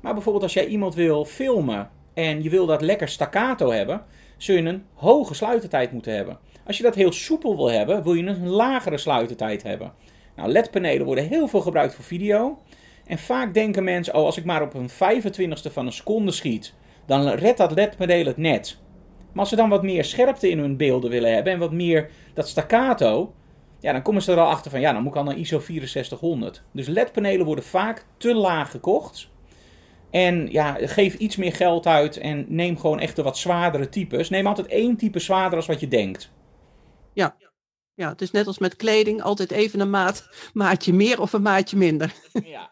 Maar bijvoorbeeld als jij iemand wil filmen en je wil dat lekker staccato hebben, zul je een hoge sluitertijd moeten hebben. Als je dat heel soepel wil hebben, wil je een lagere sluitertijd hebben. Nou, LED-panelen worden heel veel gebruikt voor video. En vaak denken mensen, oh, als ik maar op een 25ste van een seconde schiet, dan redt dat LED-paneel het net. Maar als ze dan wat meer scherpte in hun beelden willen hebben en wat meer dat staccato, ja, dan komen ze er al achter van, ja, dan moet ik al naar ISO 6400. Dus LED-panelen worden vaak te laag gekocht. En ja, geef iets meer geld uit en neem gewoon echt de wat zwaardere types. Neem altijd één type zwaarder als wat je denkt. Ja, ja, het is net als met kleding, altijd even een maat, maatje meer of een maatje minder. Ja.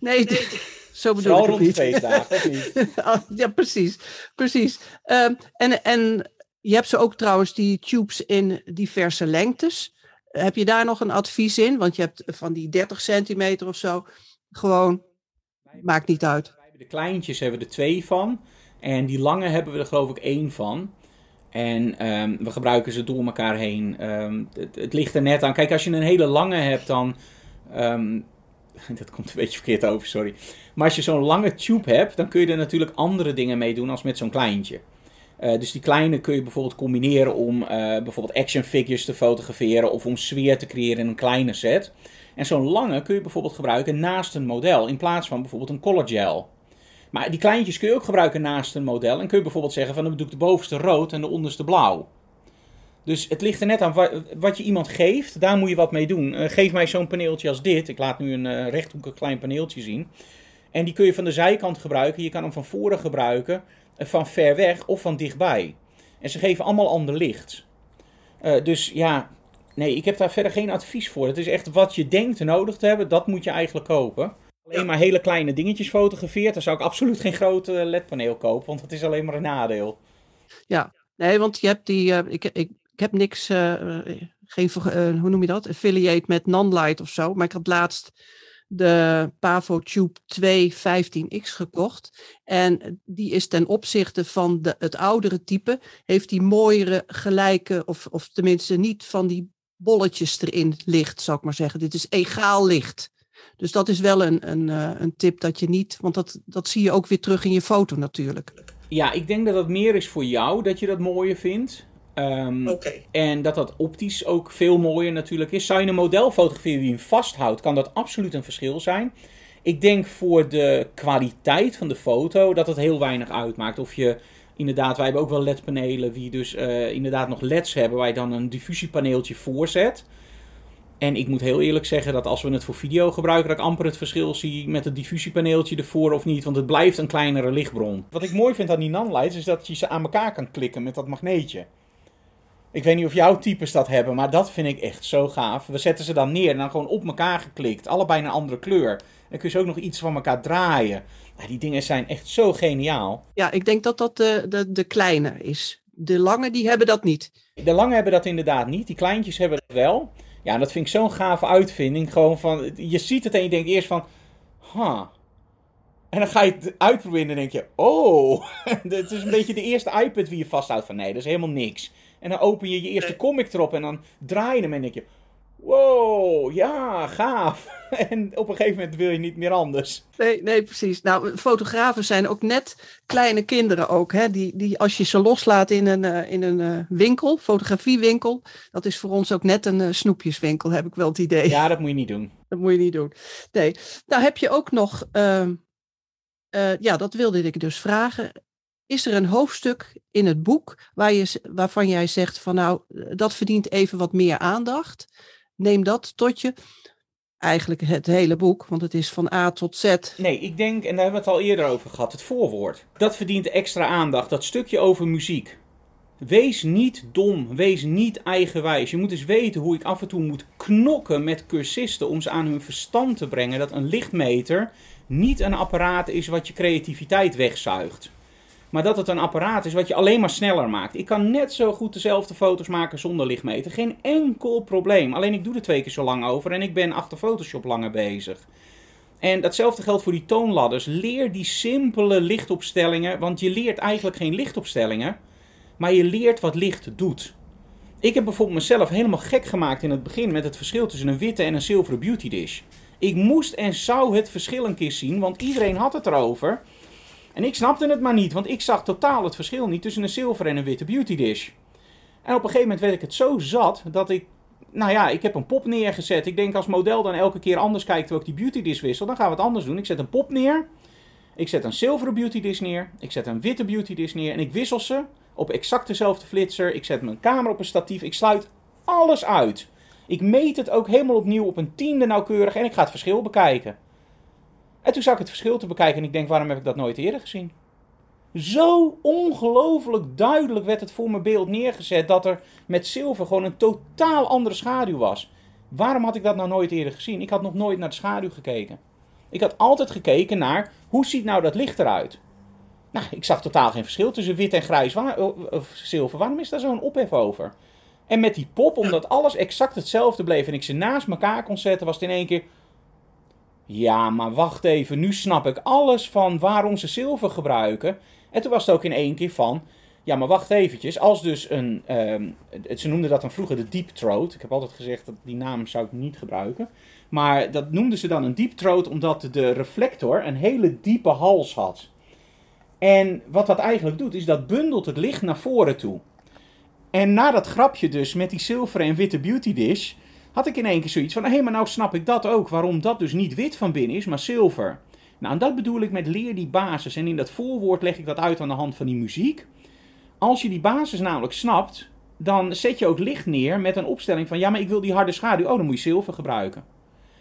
nee, zo bedoel ik het niet. feestdagen, of niet? ja, precies. precies. Um, en, en je hebt ze ook trouwens, die tubes in diverse lengtes. Heb je daar nog een advies in? Want je hebt van die 30 centimeter of zo, gewoon, maakt niet uit. De kleintjes hebben we er twee van. En die lange hebben we er geloof ik één van. En um, we gebruiken ze door elkaar heen. Um, het, het, ligt er net aan. Kijk, als je een hele lange hebt, dan. Um, dat komt een beetje verkeerd over, sorry. Maar als je zo'n lange tube hebt, dan kun je er natuurlijk andere dingen mee doen als met zo'n kleintje. Uh, dus die kleine kun je bijvoorbeeld combineren om uh, bijvoorbeeld action figures te fotograferen of om sfeer te creëren in een kleine set. En zo'n lange kun je bijvoorbeeld gebruiken naast een model in plaats van bijvoorbeeld een color gel. Maar die kleintjes kun je ook gebruiken naast een model. En kun je bijvoorbeeld zeggen van dan doe ik de bovenste rood en de onderste blauw. Dus het ligt er net aan wat je iemand geeft, daar moet je wat mee doen. Uh, geef mij zo'n paneeltje als dit. Ik laat nu een rechthoekig klein paneeltje zien. En die kun je van de zijkant gebruiken. Je kan hem van voren gebruiken, uh, van ver weg of van dichtbij. En ze geven allemaal ander licht. dus ja, nee, ik heb daar verder geen advies voor. Het is echt wat je denkt nodig te hebben, dat moet je eigenlijk kopen alleen maar hele kleine dingetjes fotografeert, dan zou ik absoluut geen grote LED-paneel kopen, want dat is alleen maar een nadeel. Ja, nee, want je hebt die, uh, ik, ik, ik heb niks, uh, geen, hoe noem je dat, affiliate met Nanlite of zo, maar ik had laatst de Pavo Tube 215X gekocht. En die is ten opzichte van de, het oudere type, heeft die mooiere gelijke, of, of tenminste niet van die bolletjes erin licht, zou ik maar zeggen. Dit is egaal licht. Dus dat is wel een, een, eh, een tip dat je niet, want dat, dat zie je ook weer terug in je foto natuurlijk. Ja, ik denk dat dat meer is voor jou, dat je dat mooier vindt. Um, En dat dat optisch ook veel mooier natuurlijk is. Zou je een model fotograferen die hem vasthoudt, kan dat absoluut een verschil zijn. Ik denk voor de kwaliteit van de foto dat het heel weinig uitmaakt. Of je inderdaad, wij hebben ook wel LED-panelen die dus uh, inderdaad nog LED's hebben, waar je dan een diffusiepaneeltje voorzet. En ik moet heel eerlijk zeggen dat als we het voor video gebruiken, dat ik amper het verschil zie met het diffusiepaneeltje ervoor of niet. Want het blijft een kleinere lichtbron. Wat ik mooi vind aan die nanlights is dat je ze aan elkaar kan klikken met dat magneetje. Ik weet niet of jouw types dat hebben, maar dat vind ik echt zo gaaf. We zetten ze dan neer en dan gewoon op elkaar geklikt. Allebei een andere kleur. Dan kun je ze ook nog iets van elkaar draaien. die dingen zijn echt zo geniaal. Ja, ik denk dat dat de, de, de kleine is. De lange, die hebben dat niet. De lange hebben dat inderdaad niet. Die kleintjes hebben dat wel. Ja, dat vind ik zo'n gave uitvinding. Gewoon van, je ziet het en je denkt eerst van, ha. En dan ga je het uitproberen en denk je, oh. het is een beetje de eerste iPad wie je vasthoudt van, nee, dat is helemaal niks. En dan open je je eerste comic erop en dan draai je hem en denk je, wow, ja, gaaf. En op een gegeven moment wil je niet meer anders. Nee, nee, precies. Nou, fotografen zijn ook net kleine kinderen ook. Hè? Die, die als je ze loslaat in een, uh, in een uh, winkel, fotografiewinkel, dat is voor ons ook net een uh, snoepjeswinkel, heb ik wel het idee. Ja, dat moet je niet doen. Dat moet je niet doen. Nee. Nou heb je ook nog, ehm, ja, dat wilde ik dus vragen. Is er een hoofdstuk in het boek waar je, waarvan jij zegt van nou, dat verdient even wat meer aandacht? neem dat tot je. Eigenlijk het hele boek, want het is van A tot Z. Nee, ik denk, en daar hebben we het al eerder over gehad, het voorwoord. Dat verdient extra aandacht, dat stukje over muziek. Wees niet dom, wees niet eigenwijs. Je moet eens weten hoe ik af en toe moet knokken met cursisten om ze aan hun verstand te brengen dat een lichtmeter niet een apparaat is wat je creativiteit wegzuigt. Maar dat het een apparaat is wat je alleen maar sneller maakt. Ik kan net zo goed dezelfde foto's maken zonder lichtmeter. Geen enkel probleem. Alleen ik doe er twee keer zo lang over en ik ben achter Photoshop langer bezig. En datzelfde geldt voor die toonladders. Leer die simpele lichtopstellingen, want je leert eigenlijk geen lichtopstellingen. Maar je leert wat licht doet. Ik heb bijvoorbeeld mezelf helemaal gek gemaakt in het begin met het verschil tussen een witte en een zilveren beauty dish. Ik moest en zou het verschil een keer zien, want iedereen had het erover. En ik snapte het maar niet, want ik zag totaal het verschil niet tussen een zilveren en een witte beauty dish. En op een gegeven moment werd ik het zo zat dat ik, nou ja, ik heb een pop neergezet. Ik denk als model dan elke keer anders kijkt terwijl ik die beauty dish wissel, dan gaan we het anders doen. Ik zet een pop neer, ik zet een zilveren beauty dish neer, ik zet een witte beauty dish neer en ik wissel ze op exact dezelfde flitser. Ik zet mijn camera op een statief, ik sluit alles uit. Ik meet het ook helemaal opnieuw op een tiende nauwkeurig en ik ga het verschil bekijken. En toen zag ik het verschil te bekijken en ik denk, waarom heb ik dat nooit eerder gezien? Zo ongelooflijk duidelijk werd het voor mijn beeld neergezet dat er met zilver gewoon een totaal andere schaduw was. Waarom had ik dat nou nooit eerder gezien? Ik had nog nooit naar de schaduw gekeken. Ik had altijd gekeken naar hoe ziet nou dat licht eruit. Nou, ik zag totaal geen verschil tussen wit en grijs of zilver. Waarom is daar zo'n ophef over? En met die pop, omdat alles exact hetzelfde bleef en ik ze naast elkaar kon zetten, was het in één keer. Ja, maar wacht even, nu snap ik alles van waarom ze zilver gebruiken. En toen was het ook in één keer van. Ja, maar wacht eventjes. Als dus een. Ehm, ze noemden dat dan vroeger de deep throat. Ik heb altijd gezegd dat die naam zou ik niet gebruiken. Maar dat noemden ze dan een deep throat omdat de reflector een hele diepe hals had. En wat dat eigenlijk doet, is dat bundelt het licht naar voren toe. En na dat grapje dus met die zilveren en witte beauty dish, had ik in één keer zoiets van, hé, maar nou snap ik dat ook, waarom dat dus niet wit van binnen is, maar zilver. Nou, en dat bedoel ik met leer die basis. En in dat voorwoord leg ik dat uit aan de hand van die muziek. Als je die basis namelijk snapt, dan zet je ook licht neer met een opstelling van, ja, maar ik wil die harde schaduw, oh, dan moet je zilver gebruiken.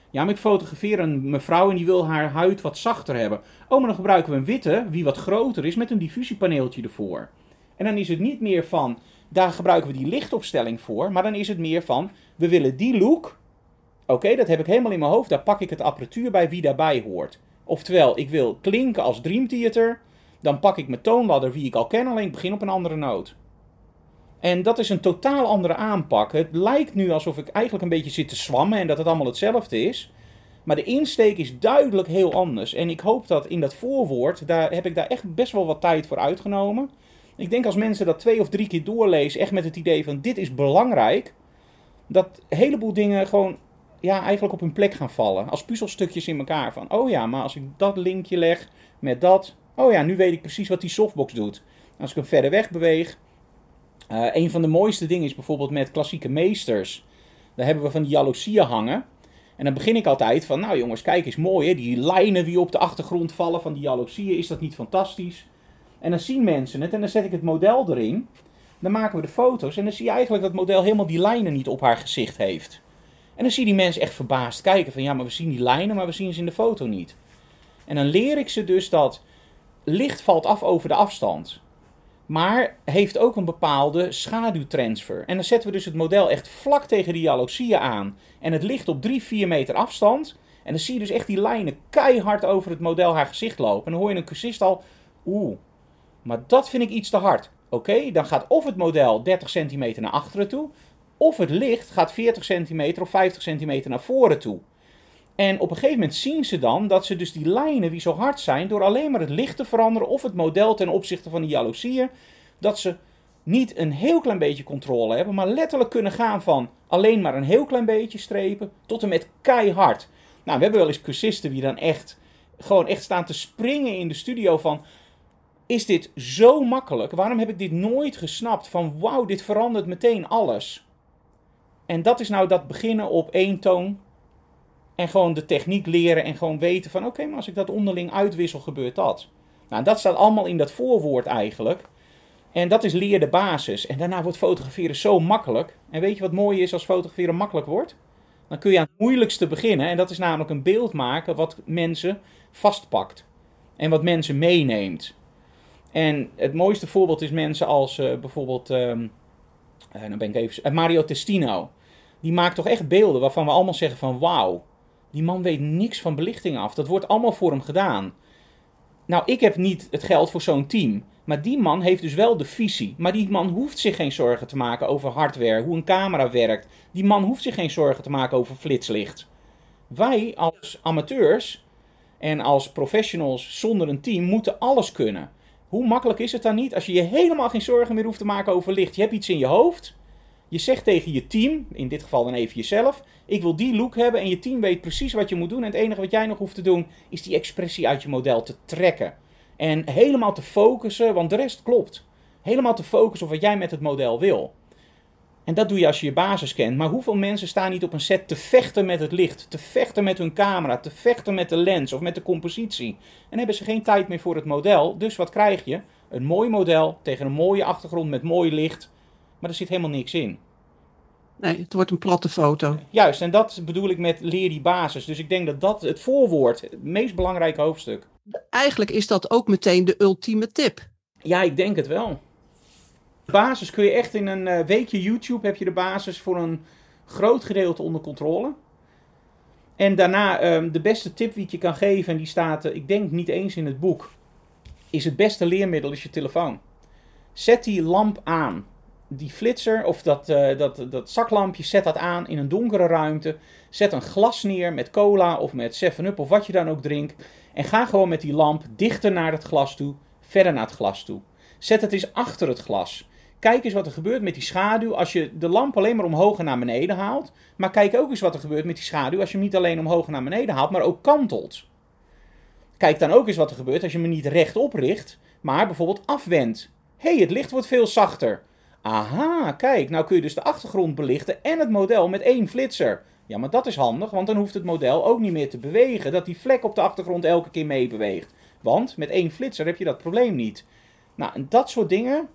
Ja, maar ik fotografeer een mevrouw en die wil haar huid wat zachter hebben. Oh, maar dan gebruiken we een witte, wie wat groter is, met een diffusiepaneeltje ervoor. En dan is het niet meer van, daar gebruiken we die lichtopstelling voor, maar dan is het meer van, we willen die look. Oké, dat heb ik helemaal in mijn hoofd, daar pak ik het apparatuur bij wie daarbij hoort. Oftewel, ik wil klinken als Dream Theater, dan pak ik mijn toonladder wie ik al ken, alleen ik begin op een andere noot. En dat is een totaal andere aanpak. Het lijkt nu alsof ik eigenlijk een beetje zit te zwammen en dat het allemaal hetzelfde is. Maar de insteek is duidelijk heel anders. En ik hoop dat in dat voorwoord, daar heb ik daar echt best wel wat tijd voor uitgenomen. Ik denk als mensen dat twee of drie keer doorlezen, echt met het idee van dit is belangrijk, dat een heleboel dingen gewoon ja, eigenlijk op hun plek gaan vallen. Als puzzelstukjes in elkaar. Van, oh ja, maar als ik dat linkje leg met dat. Oh ja, nu weet ik precies wat die softbox doet. Als ik hem verder weg beweeg, uh, een van de mooiste dingen is bijvoorbeeld met klassieke meesters. Daar hebben we van die jaloezieën hangen. En dan begin ik altijd van, nou jongens, kijk eens mooi hè, die lijnen die op de achtergrond vallen van die jaloezieën, is dat niet fantastisch? En dan zien mensen het en dan zet ik het model erin. Dan maken we de foto's en dan zie je eigenlijk dat het model helemaal die lijnen niet op haar gezicht heeft. En dan zie je die mensen echt verbaasd kijken van, ja maar we zien die lijnen, maar we zien ze in de foto niet. En dan leer ik ze dus dat licht valt af over de afstand. Maar heeft ook een bepaalde schaduwtransfer. En dan zetten we dus het model echt vlak tegen die jaloezieën aan. En het ligt op 3, 4 meter afstand. En dan zie je dus echt die lijnen keihard over het model haar gezicht lopen. En dan hoor je een cursist al, oeh, maar dat vind ik iets te hard. Oké, dan gaat of het model 30 centimeter naar achteren toe, of het licht gaat 40 centimeter of 50 centimeter naar voren toe. En op een gegeven moment zien ze dan dat ze dus die lijnen die zo hard zijn, door alleen maar het licht te veranderen of het model ten opzichte van die jaloezieën, dat ze niet een heel klein beetje controle hebben, maar letterlijk kunnen gaan van alleen maar een heel klein beetje strepen tot en met keihard. Nou, we hebben wel eens cursisten die dan echt gewoon echt staan te springen in de studio van is dit zo makkelijk? Waarom heb ik dit nooit gesnapt? Van wauw, dit verandert meteen alles. En dat is nou dat beginnen op één toon en gewoon de techniek leren en gewoon weten van oké, maar als ik dat onderling uitwissel, gebeurt dat. Nou, dat staat allemaal in dat voorwoord eigenlijk. En dat is leer de basis. En daarna wordt fotograferen zo makkelijk. En weet je wat mooi is als fotograferen makkelijk wordt? Dan kun je aan het moeilijkste beginnen. En dat is namelijk een beeld maken wat mensen vastpakt. En wat mensen meeneemt. En het mooiste voorbeeld is mensen als uh, bijvoorbeeld, um, nou ben ik even, uh, Mario Testino. Die maakt toch echt beelden waarvan we allemaal zeggen van wauw. Die man weet niks van belichting af. Dat wordt allemaal voor hem gedaan. Nou, ik heb niet het geld voor zo'n team. Maar die man heeft dus wel de visie. Maar die man hoeft zich geen zorgen te maken over hardware, hoe een camera werkt. Die man hoeft zich geen zorgen te maken over flitslicht. Wij als amateurs en als professionals zonder een team moeten alles kunnen. Hoe makkelijk is het dan niet als je je helemaal geen zorgen meer hoeft te maken over licht? Je hebt iets in je hoofd. Je zegt tegen je team, in dit geval dan even jezelf, ik wil die look hebben en je team weet precies wat je moet doen. En het enige wat jij nog hoeft te doen is die expressie uit je model te trekken. En helemaal te focussen, want de rest klopt. Helemaal te focussen op wat jij met het model wil. En dat doe je als je je basis kent. Maar hoeveel mensen staan niet op een set te vechten met het licht, te vechten met hun camera, te vechten met de lens of met de compositie? En hebben ze geen tijd meer voor het model. Dus wat krijg je? Een mooi model tegen een mooie achtergrond met mooi licht. Maar er zit helemaal niks in. Nee, het wordt een platte foto. Juist, en dat bedoel ik met leer die basis. Dus ik denk dat dat het voorwoord, het meest belangrijke hoofdstuk. Eigenlijk is dat ook meteen de ultieme tip. Ja, ik denk het wel. Basis kun je echt in een eh, weekje YouTube heb je de basis voor een groot gedeelte onder controle. En daarna ehm, de beste tip die je kan geven, en die staat, eh, ik denk niet eens in het boek, is het beste leermiddel is je telefoon. Zet die lamp aan. Die flitser of dat, uh, dat, dat zaklampje, zet dat aan in een donkere ruimte. Zet een glas neer met cola of met 7-up of wat je dan ook drinkt. En ga gewoon met die lamp dichter naar het glas toe, verder naar het glas toe. Zet het eens achter het glas. Kijk eens wat er gebeurt met die schaduw als je de lamp alleen maar omhoog en naar beneden haalt. Maar kijk ook eens wat er gebeurt met die schaduw als je hem niet alleen omhoog en naar beneden haalt, maar ook kantelt. Kijk dan ook eens wat er gebeurt als je hem niet rechtop richt, maar bijvoorbeeld afwendt. Hé, hey, het licht wordt veel zachter. Aha, kijk, nou kun je dus de achtergrond belichten en het model met één flitser. Ja, maar dat is handig, want dan hoeft het model ook niet meer te bewegen, dat die vlek op de achtergrond elke keer meebeweegt. Want met één flitser heb je dat probleem niet. Nou, en dat soort dingen,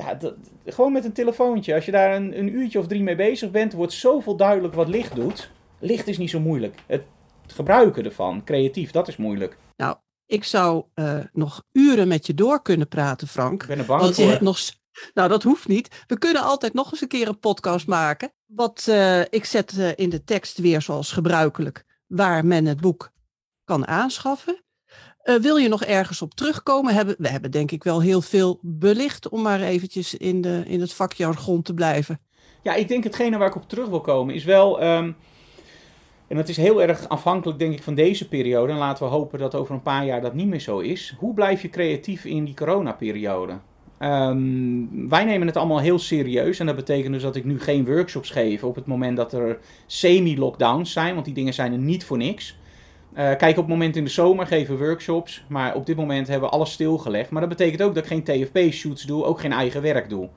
ja, dat, gewoon met een telefoontje. Als je daar een, een uurtje of drie mee bezig bent, wordt zoveel duidelijk wat licht doet. Licht is niet zo moeilijk. Het gebruiken ervan, creatief, dat is moeilijk. Nou, ik zou uh, nog uren met je door kunnen praten, Frank. Ik ben er bang want voor. Je hebt nog, nou, dat hoeft niet. We kunnen altijd nog eens een keer een podcast maken. Wat uh, ik zet uh, in de tekst weer zoals gebruikelijk, waar men het boek kan aanschaffen. Uh, wil je nog ergens op terugkomen? Hebben, we hebben denk ik wel heel veel belicht om maar eventjes in, de, in het vakjargon te blijven. Ja, ik denk hetgene waar ik op terug wil komen is wel... Um, en dat is heel erg afhankelijk denk ik van deze periode. En laten we hopen dat over een paar jaar dat niet meer zo is. Hoe blijf je creatief in die coronaperiode? Um, wij nemen het allemaal heel serieus. En dat betekent dus dat ik nu geen workshops geef op het moment dat er semi-lockdowns zijn. Want die dingen zijn er niet voor niks. Uh, kijk, op het moment in de zomer geven workshops. Maar op dit moment hebben we alles stilgelegd. Maar dat betekent ook dat ik geen TFP-shoots doe, ook geen eigen werk doe.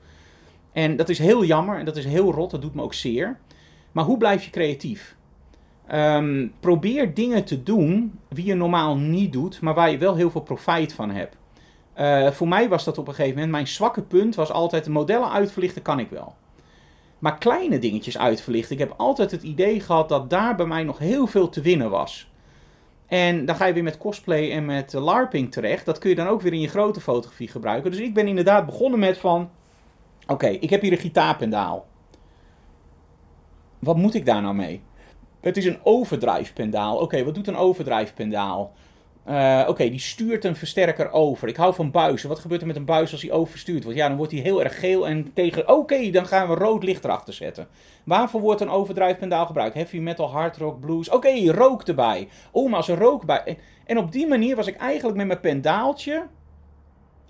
En dat is heel jammer en dat is heel rot, dat doet me ook zeer. Maar hoe blijf je creatief? Um, probeer dingen te doen die je normaal niet doet, maar waar je wel heel veel profijt van hebt. Uh, voor mij was dat op een gegeven moment, mijn zwakke punt was altijd de modellen uitverlichten kan ik wel. Maar kleine dingetjes uitverlichten, ik heb altijd het idee gehad dat daar bij mij nog heel veel te winnen was. En dan ga je weer met cosplay en met LARPing terecht. Dat kun je dan ook weer in je grote fotografie gebruiken. Dus ik ben inderdaad begonnen met van... Oké, ik heb hier een gitaarpendaal. Wat moet ik daar nou mee? Het is een overdrive pendaal. Oké, wat doet een overdrive pendaal? Uh, Oké, die stuurt een versterker over. Ik hou van buizen. Wat gebeurt er met een buis als hij overstuurd wordt? Ja, dan wordt hij heel erg geel en tegen... Oké, dan gaan we rood licht erachter zetten. Waarvoor wordt een overdrive pendaal gebruikt? Heavy metal, hard rock, blues. Oké, rook erbij. Oh, maar als er rook bij... En, en op die manier was ik eigenlijk met mijn pendaaltje...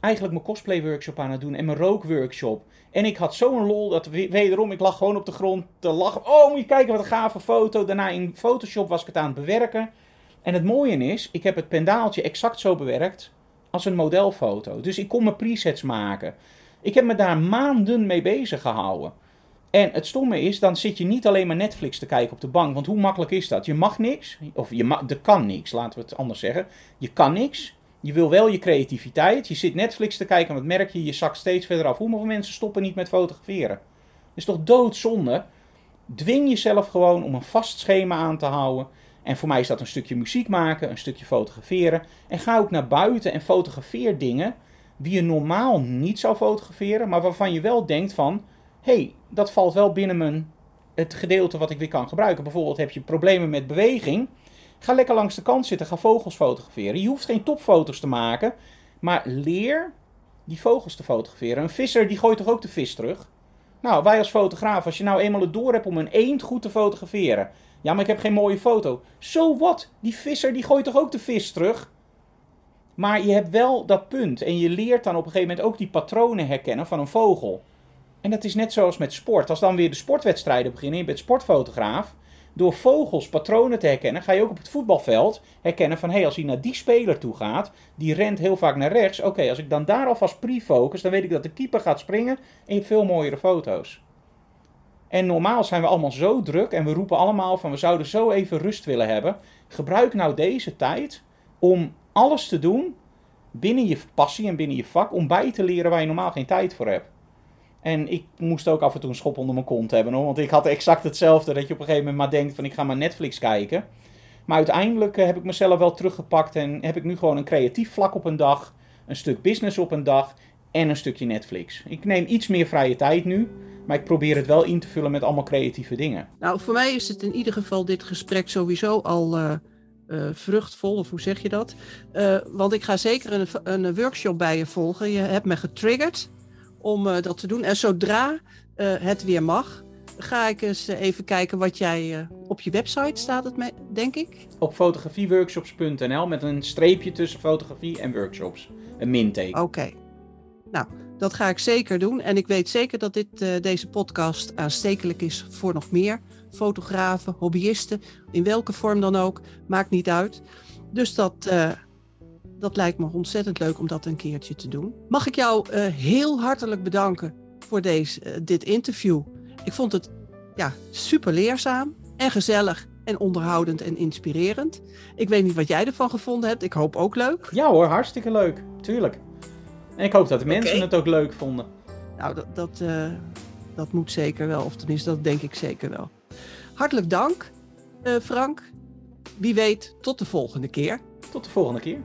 Eigenlijk mijn cosplay workshop aan het doen en mijn rookworkshop. En ik had zo'n lol dat wederom, ik lag gewoon op de grond te lachen. Oh, moet je kijken wat een gave foto. Daarna in Photoshop was ik het aan het bewerken. En het mooie is, ik heb het pendaaltje exact zo bewerkt als een modelfoto. Dus ik kon mijn presets maken. Ik heb me daar maanden mee bezig gehouden. En het stomme is, dan zit je niet alleen maar Netflix te kijken op de bank. Want hoe makkelijk is dat? Je mag niks, of je er kan niks, laten we het anders zeggen. Je kan niks. Je wil wel je creativiteit. Je zit Netflix te kijken en wat merk je? Je zakt steeds verder af. Hoeveel mensen stoppen niet met fotograferen? Dat is toch doodzonde? Dwing jezelf gewoon om een vast schema aan te houden. En voor mij is dat een stukje muziek maken, een stukje fotograferen. En ga ook naar buiten en fotografeer dingen die je normaal niet zou fotograferen, maar waarvan je wel denkt van, hé, hey, dat valt wel binnen mijn, het gedeelte wat ik weer kan gebruiken. Bijvoorbeeld heb je problemen met beweging, ga lekker langs de kant zitten, ga vogels fotograferen. Je hoeft geen topfoto's te maken, maar leer die vogels te fotograferen. Een visser die gooit toch ook de vis terug? Nou, wij als fotograaf, als je nou eenmaal het door hebt om een eend goed te fotograferen, ja, maar ik heb geen mooie foto. Zo wat? Die visser die gooit toch ook de vis terug? Maar je hebt wel dat punt. En je leert dan op een gegeven moment ook die patronen herkennen van een vogel. En dat is net zoals met sport. Als dan weer de sportwedstrijden beginnen, je bent sportfotograaf. Door vogels patronen te herkennen, ga je ook op het voetbalveld herkennen van... hé, hey, als hij naar die speler toe gaat, die rent heel vaak naar rechts. Oké, als ik dan daar alvast pre-focus, dan weet ik dat de keeper gaat springen en je hebt veel mooiere foto's. En normaal zijn we allemaal zo druk en we roepen allemaal van we zouden zo even rust willen hebben. Gebruik nou deze tijd om alles te doen binnen je passie en binnen je vak om bij te leren waar je normaal geen tijd voor hebt. En ik moest ook af en toe een schop onder mijn kont hebben hoor, want ik had exact hetzelfde dat je op een gegeven moment maar denkt van ik ga maar Netflix kijken. Maar uiteindelijk eh, heb ik mezelf wel teruggepakt en heb ik nu gewoon een creatief vlak op een dag, een stuk business op een dag en een stukje Netflix. Ik neem iets meer vrije tijd nu. Maar ik probeer het wel in te vullen met allemaal creatieve dingen. Nou, voor mij is het in ieder geval dit gesprek sowieso al uh, uh, vruchtvol, of hoe zeg je dat? Uh, want ik ga zeker een, een, workshop bij je volgen. Je hebt me getriggerd om dat te doen. En zodra het weer mag, ga ik eens even kijken wat jij op je website staat, het denk ik. Op fotografieworkshops.nl met een streepje tussen fotografie en workshops. Een minteken. Oké. Nou, dat ga ik zeker doen. En ik weet zeker dat dit, uh, deze podcast aanstekelijk is voor nog meer fotografen, hobbyisten, in welke vorm dan ook, maakt niet uit. Dus dat, uh, dat lijkt me ontzettend leuk om dat een keertje te doen. Mag ik jou uh, heel hartelijk bedanken voor deze, dit interview. Ik vond het ja, super leerzaam en gezellig en onderhoudend en inspirerend. Ik weet niet wat jij ervan gevonden hebt. Ik hoop ook leuk. Ja hoor, hartstikke leuk. Tuurlijk. En ik hoop dat de mensen het ook leuk vonden. Nou, dat, dat, uh, dat moet zeker wel. Of tenminste, dat denk ik zeker wel. Hartelijk dank, uh, Frank. Wie weet, tot de volgende keer. Tot de volgende keer.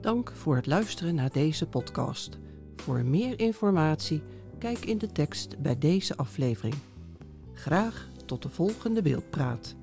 Dank voor het luisteren naar deze podcast. Voor meer informatie, kijk in de tekst bij deze aflevering. Graag tot de volgende beeldpraat.